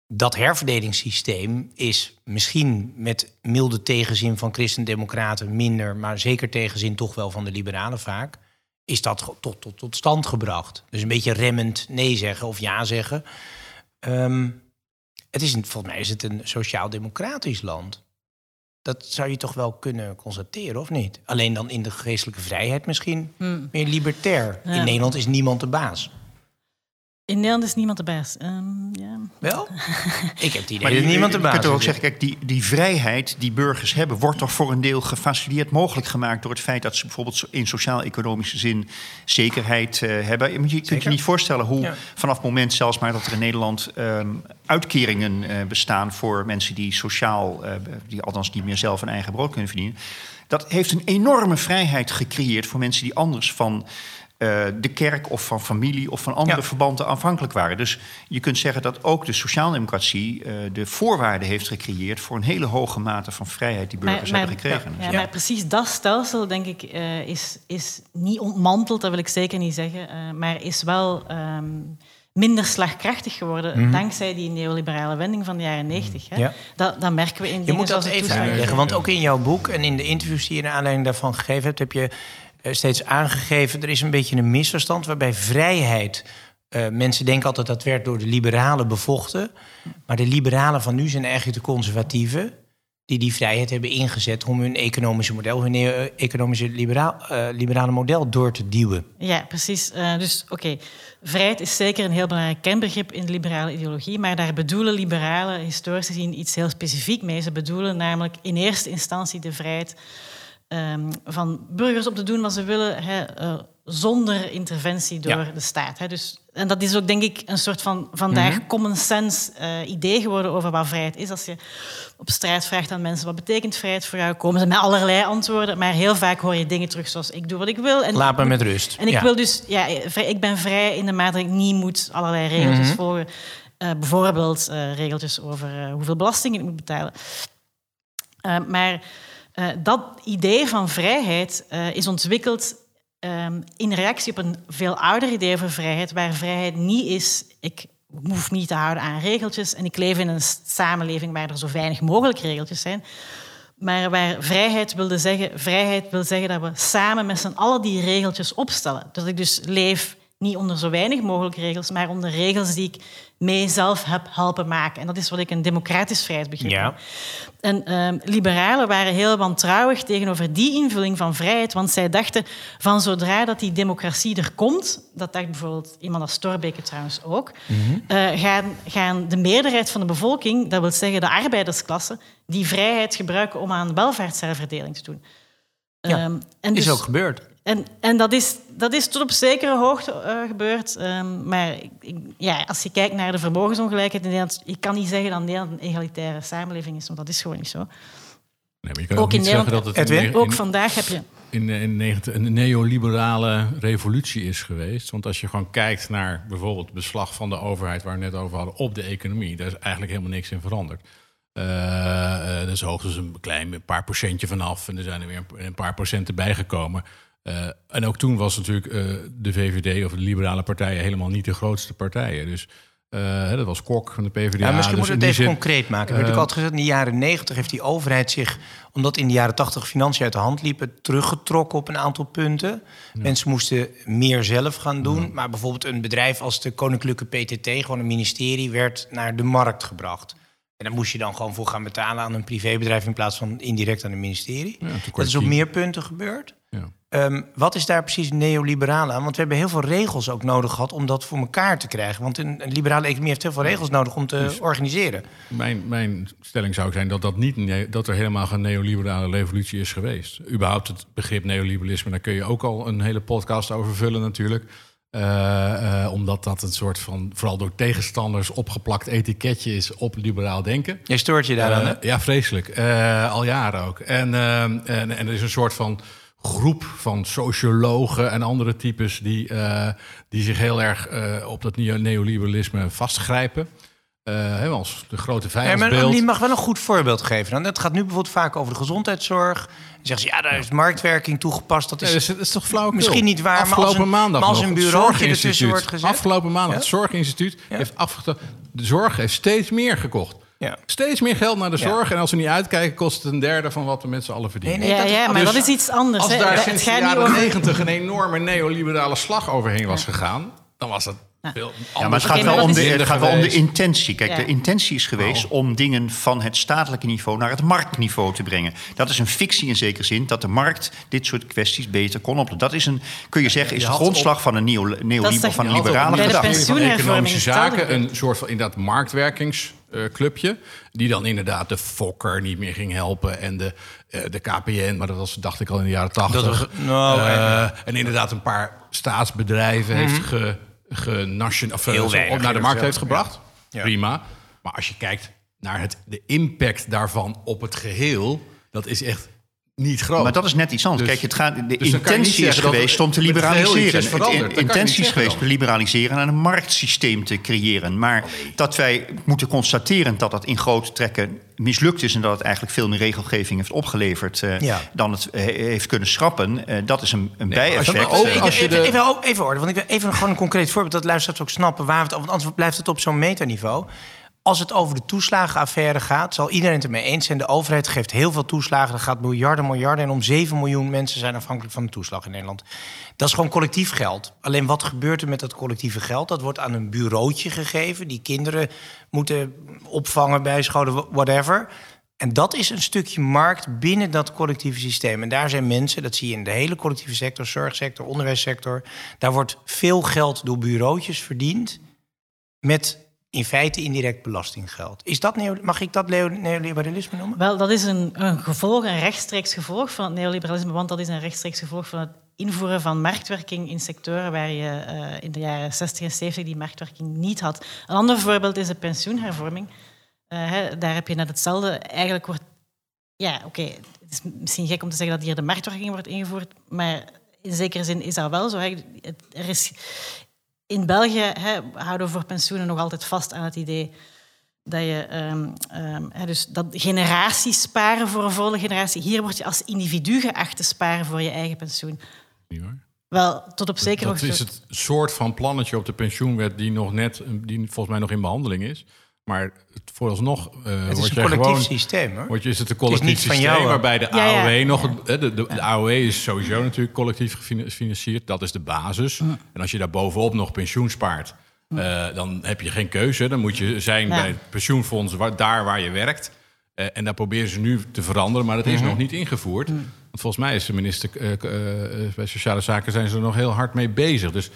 dat herverdelingssysteem is misschien met milde tegenzin van christendemocraten minder... maar zeker tegenzin toch wel van de liberalen vaak... is dat tot, tot, tot stand gebracht. Dus een beetje remmend nee zeggen of ja zeggen... Ehm, het is een, volgens mij is het een sociaal-democratisch land. Dat zou je toch wel kunnen constateren, of niet? Alleen dan in de geestelijke vrijheid misschien meer libertair. Ja. In Nederland is niemand de baas. In Nederland is niemand erbij. Um, ja. Wel? Ik heb het idee Maar dat die, niemand je kunt er ook zeggen, kijk, die, die vrijheid die burgers hebben, wordt toch voor een deel gefaciliteerd mogelijk gemaakt door het feit dat ze bijvoorbeeld zo- in sociaal-economische zin zekerheid eh, hebben. Je, kunt je niet voorstellen hoe Ja. vanaf het moment zelfs maar dat er in Nederland ehm, uitkeringen eh, bestaan voor mensen die sociaal, eh, die althans niet meer zelf een eigen brood kunnen verdienen. Dat heeft een enorme vrijheid gecreëerd voor mensen die anders van eh, de kerk of van familie of van andere Ja. verbanden afhankelijk waren. Dus je kunt zeggen dat ook de sociaaldemocratie eh de voorwaarden heeft gecreëerd voor een hele hoge mate van vrijheid die burgers hebben gekregen. Ja, Dus maar precies dat stelsel, denk ik, eh, is, is niet ontmanteld, dat wil ik zeker niet zeggen, eh, maar is wel ehm, minder slagkrachtig geworden dankzij die neoliberale wending van de jaren negentig. hè. Mhm. Ja. Dat, dat merken we in Je moet dat even uitleggen, want ook in jouw boek en in de interviews die je naar aanleiding daarvan gegeven hebt, heb je steeds aangegeven, er is een beetje een misverstand waarbij vrijheid, eh, mensen denken altijd dat werd door de liberalen bevochten, maar de liberalen van nu zijn eigenlijk de conservatieven die die vrijheid hebben ingezet om hun economische model, hun eh, economische liberaal, eh, liberale model door te duwen. Ja, precies. Eh, dus oké, vrijheid is zeker een heel belangrijk kenbegrip in de liberale ideologie, maar daar bedoelen liberalen historisch gezien iets heel specifiek mee. Ze bedoelen namelijk in eerste instantie de vrijheid ehm, van burgers om te doen wat ze willen, eh, zonder interventie door Ja. de staat. Dus, en dat is ook, denk ik, een soort van vandaag common sense eh, idee geworden over wat vrijheid is. Als je op straat vraagt aan mensen wat betekent vrijheid voor jou, komen ze met allerlei antwoorden, maar heel vaak hoor je dingen terug zoals ik doe wat ik wil. En Laat me met rust. en ik Ja. wil dus, ja, vrij- ik ben vrij in de mate dat ik niet moet allerlei regeltjes Mhm. volgen. Eh, bijvoorbeeld eh, regeltjes over eh, hoeveel belasting ik moet betalen. Eh, maar eh, dat idee van vrijheid eh, is ontwikkeld ehm, in reactie op een veel ouder idee over vrijheid, waar vrijheid niet is, ik hoef niet te houden aan regeltjes en ik leef in een samenleving waar er zo weinig mogelijk regeltjes zijn. Maar waar vrijheid wilde zeggen, vrijheid wil zeggen dat we samen met z'n allen die regeltjes opstellen. Dat ik dus leef niet onder zo weinig mogelijk regels, maar onder regels die ik mijzelf heb helpen maken. En dat is wat ik een democratisch vrijheidsbegrip Ja. noem. En ehm, liberalen waren heel wantrouwig tegenover die invulling van vrijheid, want zij dachten van zodra dat die democratie er komt, dat dacht bijvoorbeeld iemand als Thorbecke trouwens ook, eh, gaan, gaan de meerderheid van de bevolking, dat wil zeggen de arbeidersklasse, die vrijheid gebruiken om aan welvaartsherverdeling te doen. Ja, Ehm, en Is dus- ook gebeurd. En, en dat, is, dat is tot op zekere hoogte eh, gebeurd. Ehm, maar ik- ja, als je kijkt naar de vermogensongelijkheid in Nederland... Je kan niet zeggen dat Nederland een egalitaire samenleving is, want dat is gewoon niet zo. Nee, maar je kan Ook ook, in niet zeggen Nederland- dat het Edwin? in, Ook in, vandaag heb je... in, in 19 een neoliberale revolutie is geweest. Want als je gewoon kijkt naar bijvoorbeeld het beslag van de overheid... waar we net over hadden, op de economie... daar is eigenlijk helemaal niks in veranderd. Eh eh, er is hoogstens een klein een paar procentje vanaf... en er zijn er weer een, een paar procenten bijgekomen... Eh, en ook toen was natuurlijk eh, de VVD of de liberale partijen helemaal niet de grootste partijen. Dus eh, dat was Kok van de PvdA. Ja, misschien dus in het even zin- concreet maken. Er werd ook altijd gezegd, in de jaren negentig heeft die overheid zich... omdat in de jaren tachtig financiën uit de hand liepen... teruggetrokken op een aantal punten. Mensen moesten meer zelf gaan doen. Maar bijvoorbeeld een bedrijf als de Koninklijke PTT... gewoon een ministerie, werd naar de markt gebracht. En daar moest je dan gewoon voor gaan betalen aan een privébedrijf... in plaats van indirect aan een ministerie. dat is op meer punten gebeurd. Ja. Ehm, wat is daar precies neoliberaal aan? Want we hebben heel veel regels ook nodig gehad om dat voor elkaar te krijgen. Want een, een liberale economie heeft heel veel regels nodig om te organiseren. Mijn, mijn stelling zou zijn dat, dat, niet, dat er helemaal geen neoliberale revolutie is geweest. Überhaupt het begrip neoliberalisme, daar kun je ook al een hele podcast over vullen natuurlijk. Eh, eh, omdat dat een soort van, vooral door tegenstanders opgeplakt etiketje is op liberaal denken. Jij stoort je daaraan, hè? ja, vreselijk. Al jaren ook. En, eh, en, en er is een soort van groep van sociologen en andere types die, eh, die zich heel erg eh, op dat neo- neoliberalisme vastgrijpen. Hè, als de grote Ja, maar vijandsbeeld. Annelien mag wel een goed voorbeeld geven. Dan. Het gaat nu bijvoorbeeld vaak over de gezondheidszorg. Dan zeggen ze, ja, daar is marktwerking toegepast. Dat is, dat, is, dat is toch flauw? Misschien niet waar, maar Afgelopen als een- maandag maar als een bureautje ertussen wordt gezet. Afgelopen maandag, Ja? het Zorginstituut Ja. heeft afgetoond... De zorg heeft steeds meer gekocht. Ja. Steeds meer geld naar de Ja. zorg. En als we niet uitkijken, kost het een derde van wat we met z'n allen verdienen. Nee, nee, ja, dat- ja, maar dus dat is iets anders. Als hè. daar sinds de jaren negentig een enorme neoliberale slag overheen was gegaan... dan was dat Veel Ja, maar het gaat, wel om de, het gaat wel om de intentie. Kijk, Ja. de intentie is geweest om dingen van het statelijke niveau naar het marktniveau te brengen. Dat is een fictie in zekere zin, dat de markt dit soort kwesties beter kon oplossen. Dat is een, kun je zeggen, is de grondslag van een neo, neo, Dat is toch- van een liberale gedachte. ministerie van Economische. Zaken een soort van inderdaad marktwerkingsclubje. die dan inderdaad de Fokker niet meer ging helpen. En de, eh, de KPN, maar dat was dacht ik al in de jaren tachtig. nou, Eh, en inderdaad een paar staatsbedrijven heeft ge, genation- of, eh, Heel zo weinig, op naar de markt heeft gebracht. Ja. Prima. Maar als je kijkt naar het, de impact daarvan op het geheel... dat is echt niet groot. Maar dat is net iets anders. Dus- Kijk, het gaat, de dus intentie is geweest om te liberaliseren. je intentie is geweest dan. te liberaliseren en een marktsysteem te creëren. Maar dat wij moeten constateren dat dat in grote trekken mislukt is... en dat het eigenlijk veel meer regelgeving heeft opgeleverd... eh, Ja. dan het eh, heeft kunnen schrappen. Eh, dat is een, een maar als je bijeffect. ook- als je even, de- even, even, want ik wil even gewoon een concreet voorbeeld... dat luisteraars ook snappen waar we het over... want anders blijft het op zo'n metaniveau. Als het over de toeslagenaffaire gaat, zal iedereen het ermee eens zijn. De overheid geeft heel veel toeslagen. Er gaat miljarden, miljarden. En om 7 miljoen mensen zijn afhankelijk van de toeslag in Nederland. Dat is gewoon collectief geld. Alleen wat gebeurt er met dat collectieve geld? Dat wordt aan een bureautje gegeven. Die kinderen moeten opvangen, bijscholen, whatever. En dat is een stukje markt binnen dat collectieve systeem. En daar zijn mensen, dat zie je in de hele collectieve sector, zorgsector, onderwijssector. Daar wordt veel geld door bureautjes verdiend met in feite indirect belastinggeld. Is dat neo, mag ik dat neo- neoliberalisme noemen? Wel, dat is een, een gevolg, een rechtstreeks gevolg van het neoliberalisme, want dat is een rechtstreeks gevolg van het invoeren van marktwerking in sectoren waar je eh, in de jaren 60 en 70 die marktwerking niet had. Een ander voorbeeld is de pensioenhervorming. Eh, hè, daar heb je net hetzelfde. Eigenlijk wordt... Ja, oké, het is misschien gek om te zeggen dat hier de marktwerking wordt ingevoerd, maar in zekere zin is dat wel zo. Er is, in België hè, houden we voor pensioenen nog altijd vast aan het idee dat je ehm, ehm, hè, dus dat generaties sparen voor een volgende generatie. Hier word je als individu geacht te sparen voor je eigen pensioen. Niet waar? Wel, tot op zekere dat hoogte. is het soort van plannetje op de pensioenwet die nog net, die volgens mij nog in behandeling is. Maar het vooralsnog uh, Het is word een collectief gewoon, systeem, hoor. Word je, is het een collectief niet van systeem jou, waarbij de Ja, ja. AOW nog... het- hè, De, de, de AOW is sowieso natuurlijk collectief gefinancierd. Dat is de basis. En als je daar bovenop nog pensioen spaart... eh, dan heb je geen keuze. Dan moet je zijn Ja. bij het pensioenfonds waar, daar waar je werkt. Eh, en daar proberen ze nu te veranderen, maar dat Mhm. is nog niet ingevoerd. Want volgens mij is de minister bij Sociale Zaken zijn ze er nog heel hard mee bezig. Dus,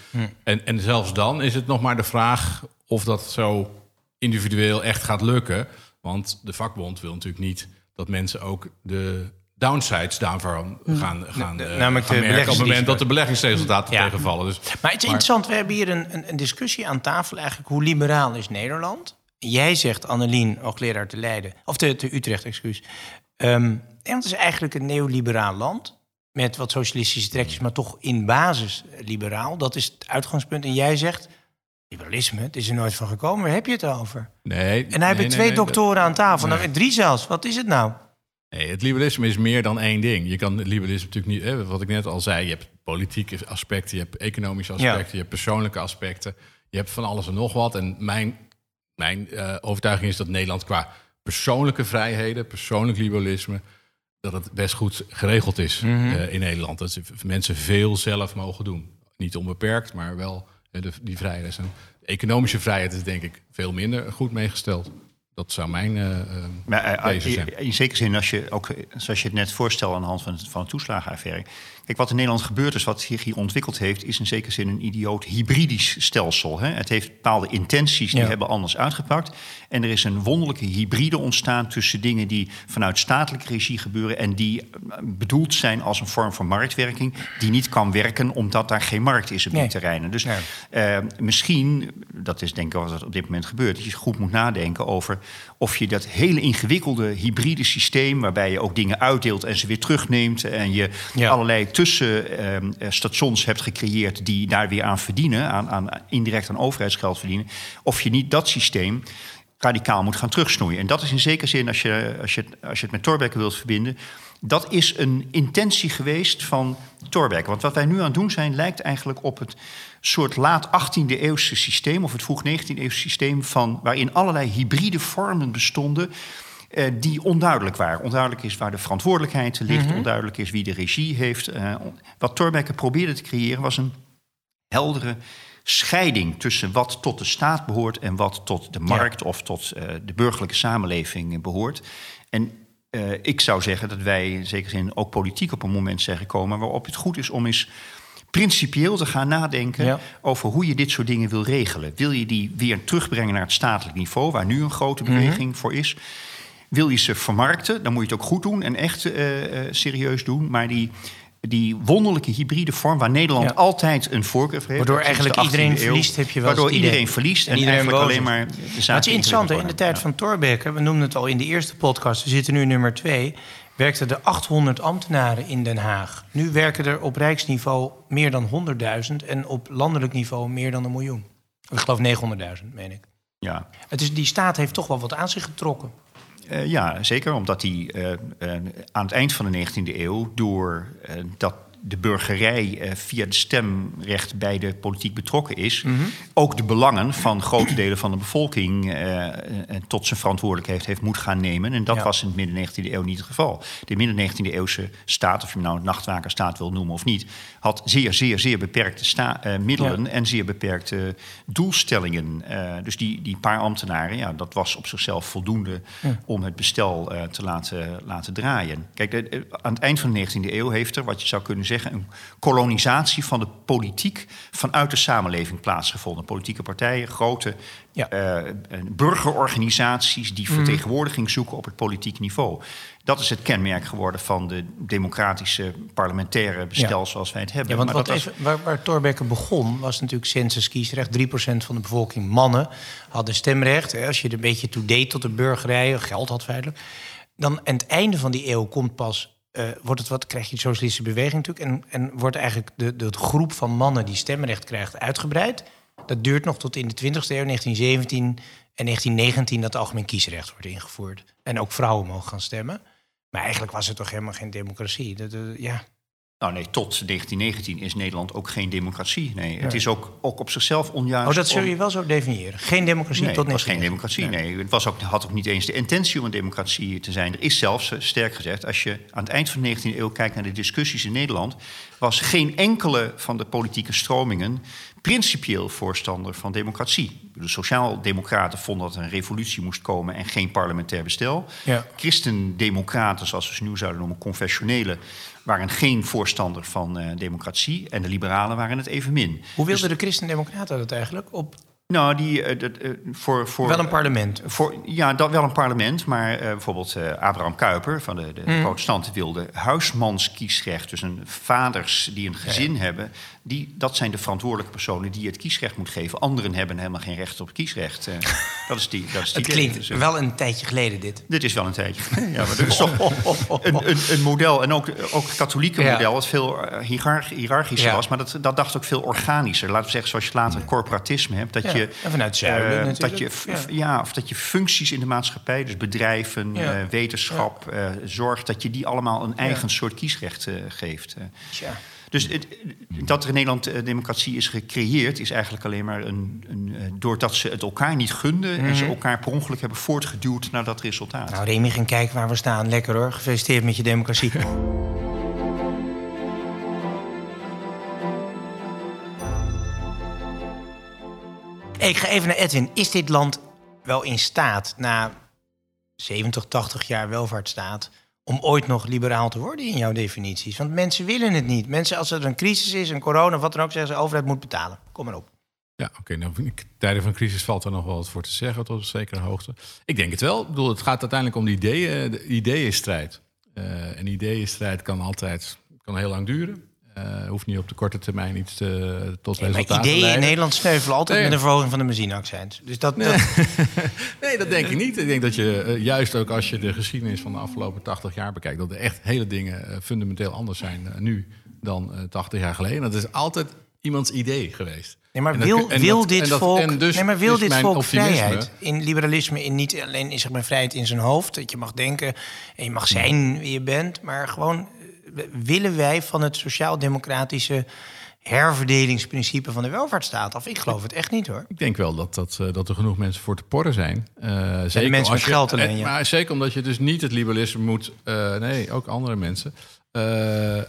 en, en zelfs dan is het nog maar de vraag of dat zo individueel echt gaat lukken. Want de vakbond wil natuurlijk niet dat mensen ook de downsides daarvan gaan, gaan, eh, namelijk gaan merken op het moment dat de beleggingsresultaten Ja. tegenvallen. Dus, Maar het is interessant, we hebben hier een, een, een discussie aan tafel eigenlijk. Hoe liberaal is Nederland? Jij zegt, Annelien, hoogleraar te Leiden, of te, te Utrecht, excuus. Ehm, Nederland is eigenlijk een neoliberaal land. Met wat socialistische trekjes, maar toch in basis liberaal. Dat is het uitgangspunt. En jij zegt, liberalisme, het is er nooit van gekomen. Waar heb je het over? nee, En hij heeft twee doktoren aan tafel. Nou, drie zelfs. Wat is het nou? Nee, het liberalisme is meer dan één ding. Je kan het liberalisme natuurlijk niet, hè, wat ik net al zei, je hebt politieke aspecten, je hebt economische aspecten, je hebt persoonlijke aspecten, je hebt van alles en nog wat. En mijn, mijn eh, overtuiging is dat Nederland qua persoonlijke vrijheden, persoonlijk liberalisme, dat het best goed geregeld is eh, in Nederland. Dat mensen veel zelf mogen doen. Niet onbeperkt, maar wel de, die. De economische vrijheid is denk ik veel minder goed meegesteld. Dat zou mijn eh, eh, Maar eh, deze zijn. in, zekere zin, als je ook, eh, zoals je het net voorstelt aan de hand van, van de toeslagenaffaire. Kijk, wat in Nederland gebeurd is, wat zich hier ontwikkeld heeft, is in zekere zin een idioot hybridisch stelsel. Hè? Het heeft bepaalde intenties die Ja. hebben anders uitgepakt. En er is een wonderlijke hybride ontstaan tussen dingen die vanuit statelijke regie gebeuren en die eh, bedoeld zijn als een vorm van marktwerking, die niet kan werken omdat daar geen markt is op die Nee. terreinen. Dus Nee. eh, misschien, dat is denk ik wat er op dit moment gebeurt, dat je goed moet nadenken over of je dat hele ingewikkelde hybride systeem, waarbij je ook dingen uitdeelt en ze weer terugneemt en je Ja. allerlei tussenstations hebt gecreëerd die daar weer aan verdienen, aan, aan indirect aan overheidsgeld verdienen, of je niet dat systeem radicaal moet gaan terugsnoeien. En dat is in zekere zin, als je, als je, het- als je het met Thorbecke wilt verbinden, dat is een intentie geweest van Thorbecke. Want wat wij nu aan het doen zijn, lijkt eigenlijk op het soort laat 18e eeuwse systeem, of het vroeg 19e eeuwse systeem, van, waarin allerlei hybride vormen bestonden. eh, die onduidelijk waren. Onduidelijk is waar de verantwoordelijkheid ligt, onduidelijk is wie de regie heeft. Eh, wat Thorbecke probeerde te creëren was een heldere scheiding tussen wat tot de staat behoort en wat tot de markt of tot uh, de burgerlijke samenleving behoort. En uh, ik zou zeggen dat wij in zekere zin ook politiek op een moment zijn gekomen waarop het goed is om eens principieel te gaan nadenken Ja. over hoe je dit soort dingen wil regelen. Wil je die weer terugbrengen naar het statelijk niveau, waar nu een grote Mhm. beweging voor is? Wil je ze vermarkten, dan moet je het ook goed doen en echt eh, eh, serieus doen. Maar die, die wonderlijke hybride vorm waar Nederland Ja. altijd een voorkeur voor heeft. Waardoor eigenlijk iedereen 18e eeuw, verliest, heb je wel Waardoor idee. iedereen verliest en, En iedereen eigenlijk alleen maar de Maar zaak het is interessant, in de tijd van Thorbecke, we noemden het al in de eerste podcast, we zitten nu nummer twee, werkten er 800 ambtenaren in Den Haag. Nu werken er op rijksniveau meer dan 100.000 en op landelijk niveau meer dan een miljoen. Ik geloof 900.000, meen ik. Ja. Het is, die staat heeft toch wel wat aan zich getrokken. Eh, ja, zeker. Omdat die eh, eh, aan het eind van de 19e eeuw, door dat de burgerij eh, via het stemrecht bij de politiek betrokken is, ook de belangen van grote delen van de bevolking eh, eh, tot zijn verantwoordelijkheid heeft moet gaan nemen. En dat Ja. was in de midden 19e eeuw niet het geval. De midden 19e eeuwse staat, of je hem nou een nachtwakerstaat wil noemen of niet, had zeer, zeer, zeer beperkte sta- eh, middelen Ja. en zeer beperkte doelstellingen. Dus die, die paar ambtenaren, ja, dat was op zichzelf voldoende om het bestel te laten, laten draaien. Kijk, de- aan het eind van de 19e eeuw heeft er, wat je zou kunnen zeggen, een kolonisatie van de politiek vanuit de samenleving plaatsgevonden. Politieke partijen, grote Ja. eh, eh, burgerorganisaties die vertegenwoordiging zoeken op het politiek niveau. Dat is het kenmerk geworden van de democratische parlementaire bestel Ja. zoals wij het hebben. Ja, want Maar wat dat was- waar, waar Thorbecke begon, was natuurlijk census-kiesrecht. 3% van de bevolking, mannen, hadden stemrecht. Als je er een beetje toe deed tot de burgerij, geld had feitelijk. Dan aan het einde van die eeuw komt pas... eh, wordt het wat, krijg je de socialistische beweging natuurlijk... en, en wordt eigenlijk de, de, groep van mannen die stemrecht krijgt uitgebreid. Dat duurt nog tot in de 20e eeuw, 1917 en 1919... dat het algemeen kiesrecht wordt ingevoerd. En ook vrouwen mogen gaan stemmen. Maar eigenlijk was het toch helemaal geen democratie. Dat, eh, ja. Nou nee, tot 1919 is Nederland ook geen democratie. Nee, het is ook, ook op zichzelf onjuist. Oh, dat zul om- je wel zo definiëren. Geen democratie Nee, tot het was geen 1919. democratie. Nee, het was ook, had ook niet eens de intentie om een democratie te zijn. Er is zelfs, eh, sterk gezegd, als je aan het eind van de 19e eeuw kijkt naar de discussies in Nederland, was geen enkele van de politieke stromingen principieel voorstander van democratie. De sociaal-democraten vonden dat er een revolutie moest komen en geen parlementair bestel. Ja. Christen-democraten, zoals we ze nu zouden noemen, confessionele, waren geen voorstander van eh, democratie. En de liberalen waren het evenmin. Hoe wilden de christendemocraten dat eigenlijk? Op Nou, die, eh, eh, voor, voor, wel een parlement. voor, ja, dat wel een parlement, maar bijvoorbeeld Abraham Kuyper van de, de Mhm. protestanten wilde huismanskiesrecht. Dus een vaders die een gezin hebben, die, dat zijn de verantwoordelijke personen die het kiesrecht moet geven. Anderen hebben helemaal geen recht op kiesrecht. Eh, dat is die, dat is die Het klinkt Dus, wel een tijdje geleden dit. dit is wel een tijdje. Ja, maar dit is toch een, een, een model. En ook, ook het katholieke Ja. model, wat veel eh, hiërarch- hiërarchischer Ja. was. Maar dat, dat dacht ook veel organischer. Laten we zeggen, zoals je later corporatisme hebt. Dat Ja, je, en vanuit zuiden eh. Dat je, Ja. ja. of dat je functies in de maatschappij, dus bedrijven, Ja. wetenschap, eh, zorg... dat je die allemaal een eigen soort kiesrecht geeft. eh. Dus het, dat er in Nederland eh, democratie is gecreëerd, is eigenlijk alleen maar een, een, eh, doordat ze het elkaar niet gunden en ze elkaar per ongeluk hebben voortgeduwd naar dat resultaat. Mhm. Nou, Remy, ging kijken waar we staan. Lekker hoor. Gefeliciteerd met je democratie. Hey, ik ga even naar Edwin. Is dit land wel in staat, na 70, 80 jaar welvaartsstaat, om ooit nog liberaal te worden in jouw definities? Want mensen willen het niet. Mensen, als er een crisis is, een corona wat dan ook, zeggen ze, de overheid moet betalen. Kom maar op. Ja, oké. nou, in tijden van crisis valt er nog wel wat voor te zeggen tot een zekere hoogte. Ik denk het wel. Ik bedoel, het gaat uiteindelijk om de ideeën, de ideeënstrijd. Eh een ideeënstrijd kan altijd kan heel lang duren. Eh hoeft niet op de korte termijn iets te, tot Nee, te ideeën in. Nederland sneuvelen altijd Nee. met een verhoging van de benzineaccijns. Dus dat, dat, Nee, dat denk ik niet. Ik denk dat je eh, juist ook als je de geschiedenis van de afgelopen 80 jaar bekijkt, dat er echt hele dingen eh, fundamenteel anders zijn nu dan eh 80 jaar geleden. Dat is eigenlijk iemands idee geweest. Nee, maar dat- wil, wil dat- dit dat- volk, dus nee, maar wil is dit mijn volk optimisme- vrijheid? In liberalisme, in niet alleen in zeg maar, vrijheid in zijn hoofd, dat je mag denken en je mag zijn wie je bent, maar gewoon willen wij van het sociaal-democratische herverdelingsprincipe van de welvaartsstaat af? Ik geloof het echt niet hoor. Ik denk wel dat, dat, eh, dat er genoeg mensen voor te porren zijn. Eh, zeker mensen als met je- geld alleen, en- ja. Maar zeker omdat je dus niet het liberalisme moet... eh, nee, ook andere mensen. Eh,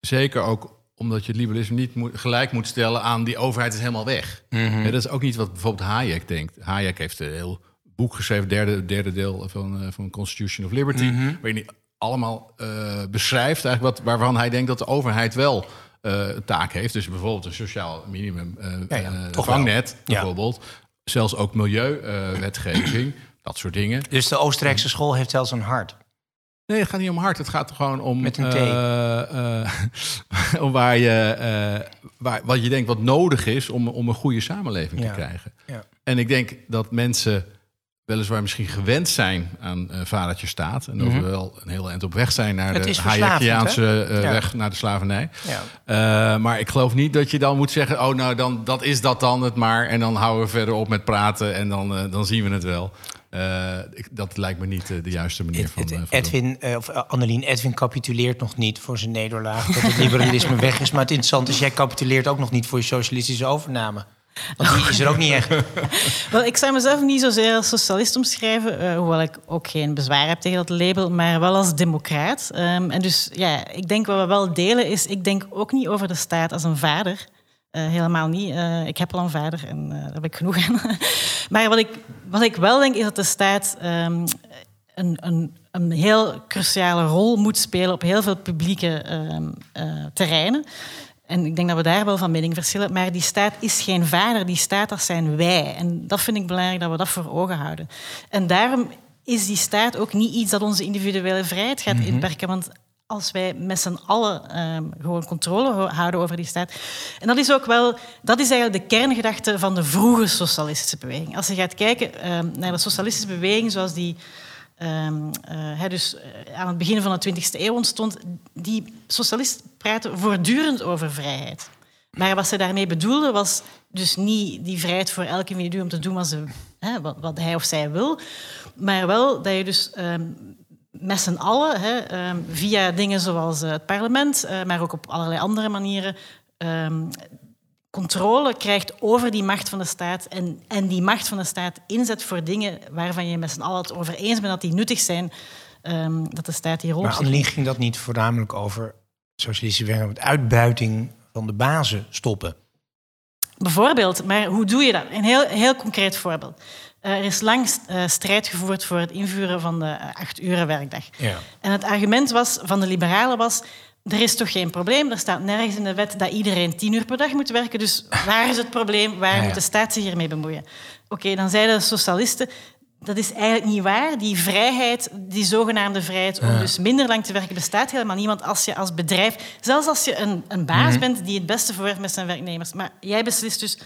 zeker ook omdat je het liberalisme niet moet, gelijk moet stellen aan die overheid is helemaal weg. Mhm. Ja, dat is ook niet wat bijvoorbeeld Hayek denkt. Hayek heeft een heel boek geschreven, derde, derde deel van, eh, van Constitution of Liberty, Mhm. waarin hij allemaal eh, beschrijft eigenlijk wat, waarvan hij denkt dat de overheid wel een taak heeft. Dus bijvoorbeeld een sociaal minimum Ja, ja, toch vangnet. Ja. bijvoorbeeld. Zelfs ook milieuwetgeving, dat soort dingen. Dus de Oostenrijkse school heeft zelfs een hart. Nee, het gaat niet om hard. Het gaat gewoon om. Met een T. om waar je. waar, wat je denkt wat nodig is om, om een goede samenleving te krijgen. Ja. En ik denk dat mensen weliswaar misschien gewend zijn aan eh vadertje staat. En dat we wel een heel eind op weg zijn naar. Het de Hayekiaanse eh, Ja. weg naar de slavernij. Ja. Eh, maar ik geloof niet dat je dan moet zeggen: oh, nou, dan, dat is dat dan het maar. En dan houden we verder op met praten en dan, eh, dan zien we het wel. Eh, ik- dat lijkt me niet de juiste manier van. Edwin, eh, of Annelien, Edwin capituleert nog niet voor zijn nederlaag. Dat het liberalisme weg is. Maar het interessante is, jij capituleert ook nog niet voor je socialistische overname. Want die is er ook niet echt. Wel, ik zou mezelf niet zozeer als socialist omschrijven, eh, hoewel ik ook geen bezwaar heb tegen dat label, maar wel als democraat. Ehm, en dus ja, ik denk wat we wel delen is, ik denk ook niet over de staat als een vader. Eh, helemaal niet. Eh, ik heb al een vader en daar heb ik genoeg aan. maar wat ik, wat ik wel denk is dat de staat ehm, een, een, een heel cruciale rol moet spelen op heel veel publieke ehm, eh, terreinen. En ik denk dat we daar wel van mening verschillen. Maar die staat is geen vader, die staat, dat zijn wij. En dat vind ik belangrijk dat we dat voor ogen houden. En daarom is die staat ook niet iets dat onze individuele vrijheid gaat inperken. Want als wij met z'n allen ehm, gewoon controle ho- houden over die staat. En dat is ook wel, dat is eigenlijk de kerngedachte van de vroege socialistische beweging. Als je gaat kijken ehm, naar de socialistische beweging zoals die hè, dus eh, aan het begin van de 20e eeuw ontstond, die socialisten praten voortdurend over vrijheid. Maar wat ze daarmee bedoelden was dus niet die vrijheid voor elk individu om te doen wat, ze, wat, hij of zij wil, maar wel dat je dus ehm, met z'n allen, ehm, via dingen zoals eh, het parlement, maar ook op allerlei andere manieren, controle krijgt over die macht van de staat en, en die macht van de staat inzet voor dingen waarvan je met z'n allen het over eens bent dat die nuttig zijn, ehm, dat de staat die rol Maar Annelien ging dat niet voornamelijk over socialistische werk, met uitbuiting van de bazen stoppen. Bijvoorbeeld, maar hoe doe je dat? Een heel, heel concreet voorbeeld. Eh, er is lang eh, strijd gevoerd voor het invoeren van de eh, acht-uren werkdag. Ja. En het argument was, van de liberalen was... Er is toch geen probleem? Er staat nergens in de wet dat iedereen tien uur per dag moet werken. Dus waar is het probleem? Waar Ja, ja. moet de staat zich hiermee bemoeien? Oké, dan zeiden de socialisten... Dat is eigenlijk niet waar. Die vrijheid, die zogenaamde vrijheid om dus minder lang te werken, bestaat helemaal niet. Want als je als bedrijf, zelfs als je een, een baas Mhm. bent die het beste voor met zijn werknemers, maar jij beslist dus,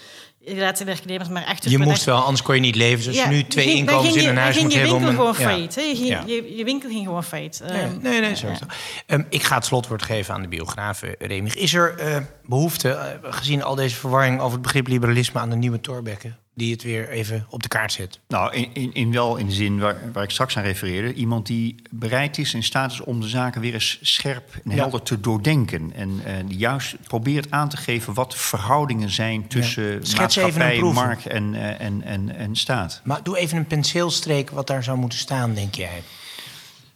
zijn werknemers maar Je moest wel, anders kon je niet leven. Dus als je ja, nu twee ging- inkomens in een huis moet je hebben... winkel om gewoon ja. failliet. Je, ging- Ja. je, je winkel ging gewoon failliet. Ja, Ehm, nee, nee, het. Ehm, ik ga het slotwoord geven aan de biograaf Remig. Is er eh, behoefte, eh, gezien al deze verwarring over het begrip liberalisme... aan de nieuwe Thorbecke, die het weer even op de kaart zet? Nou, in, in, in wel in de zin waar, waar ik straks aan refereerde. Iemand die bereid is en in staat is om de zaken weer eens scherp en Ja. helder te doordenken. En eh, die juist probeert aan te geven wat de verhoudingen zijn tussen een maatschappij, markt en, eh, en, en, en staat. Maar doe even een penseelstreek wat daar zou moeten staan, denk jij.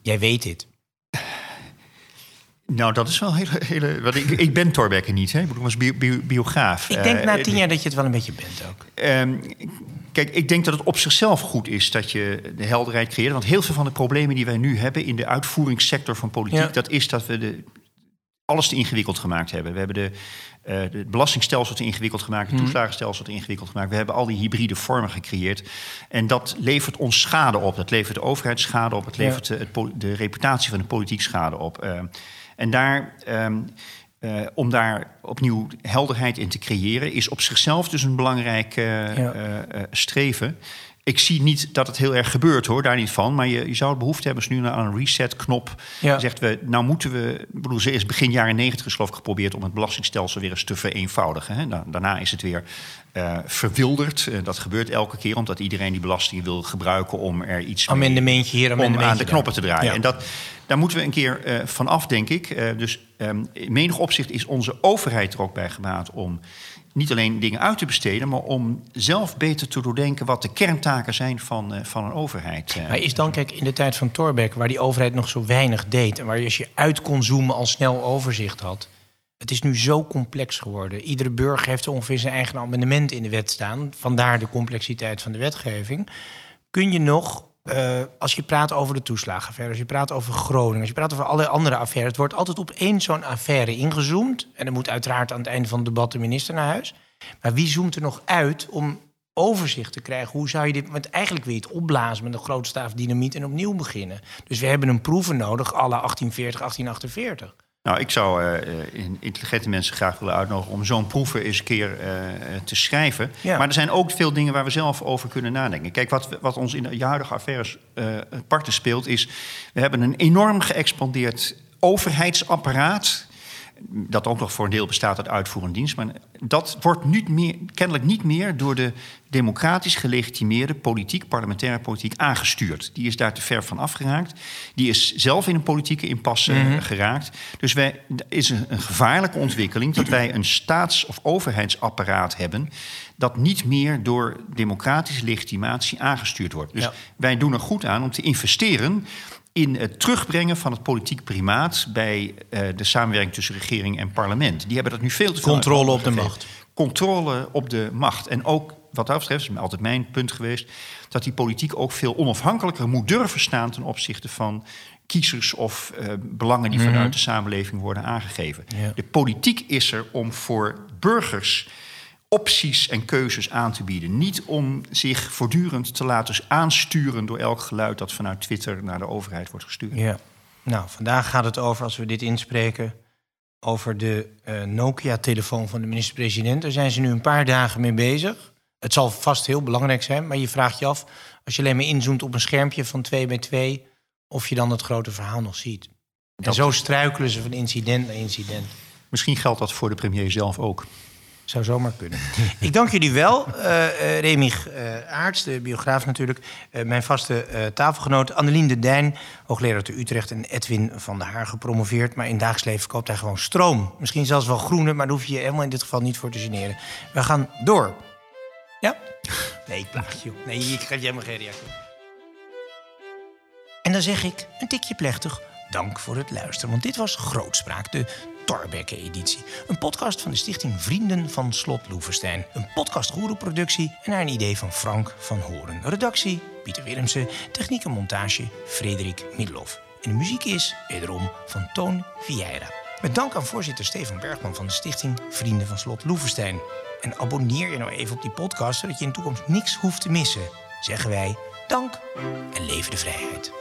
Jij weet dit. Nou, dat is wel hele... hele want ik, ik ben Thorbecke niet, hè? ik bedoel, was bio, bio- biograaf. Ik denk Eh, na tien jaar dat je het wel een beetje bent ook. Ehm, kijk, ik denk dat het op zichzelf goed is dat je de helderheid creëert. Want heel veel van de problemen die wij nu hebben in de uitvoeringssector van politiek, Ja. dat is dat we de, alles te ingewikkeld gemaakt hebben. We hebben de, eh het belastingstelsel te ingewikkeld gemaakt, het toeslagenstelsel te ingewikkeld gemaakt. We hebben al die hybride vormen gecreëerd. En dat levert ons schade op. Dat levert de overheid schade op. Het Ja. levert de, het po- de reputatie van de politiek schade op. Ehm, en daar. ehm, eh, om daar opnieuw helderheid in te creëren, is op zichzelf dus een belangrijk eh, Ja. eh, streven. Ik zie niet dat het heel erg gebeurt hoor, daar niet van. Maar je, je zou behoefte hebben als nu aan een reset-knop. Ja. Zegt we, nou moeten we. Ik bedoel, ze is begin jaren negentig geloof ik geprobeerd om het belastingstelsel weer eens te vereenvoudigen. Hè. Nou, daarna is het weer eh, verwilderd. Eh, dat gebeurt elke keer omdat iedereen die belastingen wil gebruiken om er iets mee- Amendementje hier, om amendementje aan de daar. knoppen te draaien. Ja. En dat, daar moeten we een keer eh, van af, denk ik. Dus ehm, in menig opzicht is onze overheid er ook bij gebaat om niet alleen dingen uit te besteden, maar om zelf beter te doordenken wat de kerntaken zijn van, eh, van een overheid. Eh, Maar is dan, kijk, in de tijd van Thorbecke, waar die overheid nog zo weinig deed... en waar je als je uit kon zoomen al snel overzicht had... Het is nu zo complex geworden. Iedere burger heeft ongeveer zijn eigen amendement in de wet staan. Vandaar de complexiteit van de wetgeving. Kun je nog, uh, als je praat over de toeslagenaffaire, als je praat over Groningen, als je praat over alle andere affaires, het wordt altijd op één zo'n affaire ingezoomd. En dan moet uiteraard aan het einde van het debat de minister naar huis. Maar wie zoomt er nog uit om overzicht te krijgen. Hoe zou je dit... Want eigenlijk je het opblazen met een groot staaf dynamiet en opnieuw beginnen. Dus we hebben een proeven nodig, alle 1840, 1848. Nou, ik zou uh, intelligente mensen graag willen uitnodigen om zo'n proeven eens een keer uh, te schrijven. Ja. Maar er zijn ook veel dingen waar we zelf over kunnen nadenken. Kijk, wat, wat ons in de huidige affaires uh, parten speelt, is we hebben een enorm geëxpandeerd overheidsapparaat dat ook nog voor een deel bestaat uit uitvoerende dienst. Maar dat wordt niet meer, kennelijk niet meer door de democratisch gelegitimeerde politiek, parlementaire politiek aangestuurd. Die is daar te ver van afgeraakt. Die is zelf in een politieke impasse mm geraakt. Dus wij, is een, een gevaarlijke ontwikkeling dat wij een staats- of overheidsapparaat hebben dat niet meer door democratische legitimatie aangestuurd wordt. Dus wij doen er goed aan om te investeren in het terugbrengen van het politiek primaat bij uh, de samenwerking tussen regering en parlement. Die hebben dat nu veel te veel. Controle op de macht. Controle op de macht. En ook wat dat betreft, is altijd mijn punt geweest, dat die politiek ook veel onafhankelijker moet durven staan ten opzichte van kiezers of uh, belangen die vanuit mhm. de samenleving worden aangegeven. Ja. De politiek is er om voor burgers opties en keuzes aan te bieden. Niet om zich voortdurend te laten aansturen door elk geluid dat vanuit Twitter naar de overheid wordt gestuurd. Ja. Nou, vandaag gaat het over, als we dit inspreken, over de uh, Nokia-telefoon van de minister-president. Daar zijn ze nu een paar dagen mee bezig. Het zal vast heel belangrijk zijn, maar je vraagt je af, als je alleen maar inzoomt op een schermpje van 2 bij 2, of je dan het grote verhaal nog ziet. En zo struikelen ze van incident naar incident. Misschien geldt dat voor de premier zelf ook. Zou zomaar kunnen. Ik dank jullie wel. Uh, uh, Remy uh, Aarts, de biograaf natuurlijk. mijn vaste tafelgenoot Annelien de Dijn, hoogleraar te Utrecht. En Edwin van der Haar, gepromoveerd. Maar in dagelijks leven koopt hij gewoon stroom. Misschien zelfs wel groene, maar daar hoef je je helemaal in dit geval niet voor te generen. We gaan door. Ja? Nee, ik plaag je. Nee, ik geef jij maar geen reactie. En dan zeg ik, een tikje plechtig, dank voor het luisteren. Want dit was Grootspraak, de Torbekke-editie. Een podcast van de stichting Vrienden van Slot Loevestein. Een podcast productie en naar een idee van Frank van Horen. Redactie Pieter Willemsen, techniek en montage Frederik Middelhoff. En de muziek is wederom van Toon Vieira. Met dank aan voorzitter Stefan Bergman van de stichting Vrienden van Slot Loevestein. En abonneer je nou even op die podcast, zodat je in de toekomst niks hoeft te missen. Zeggen wij dank en leven de vrijheid.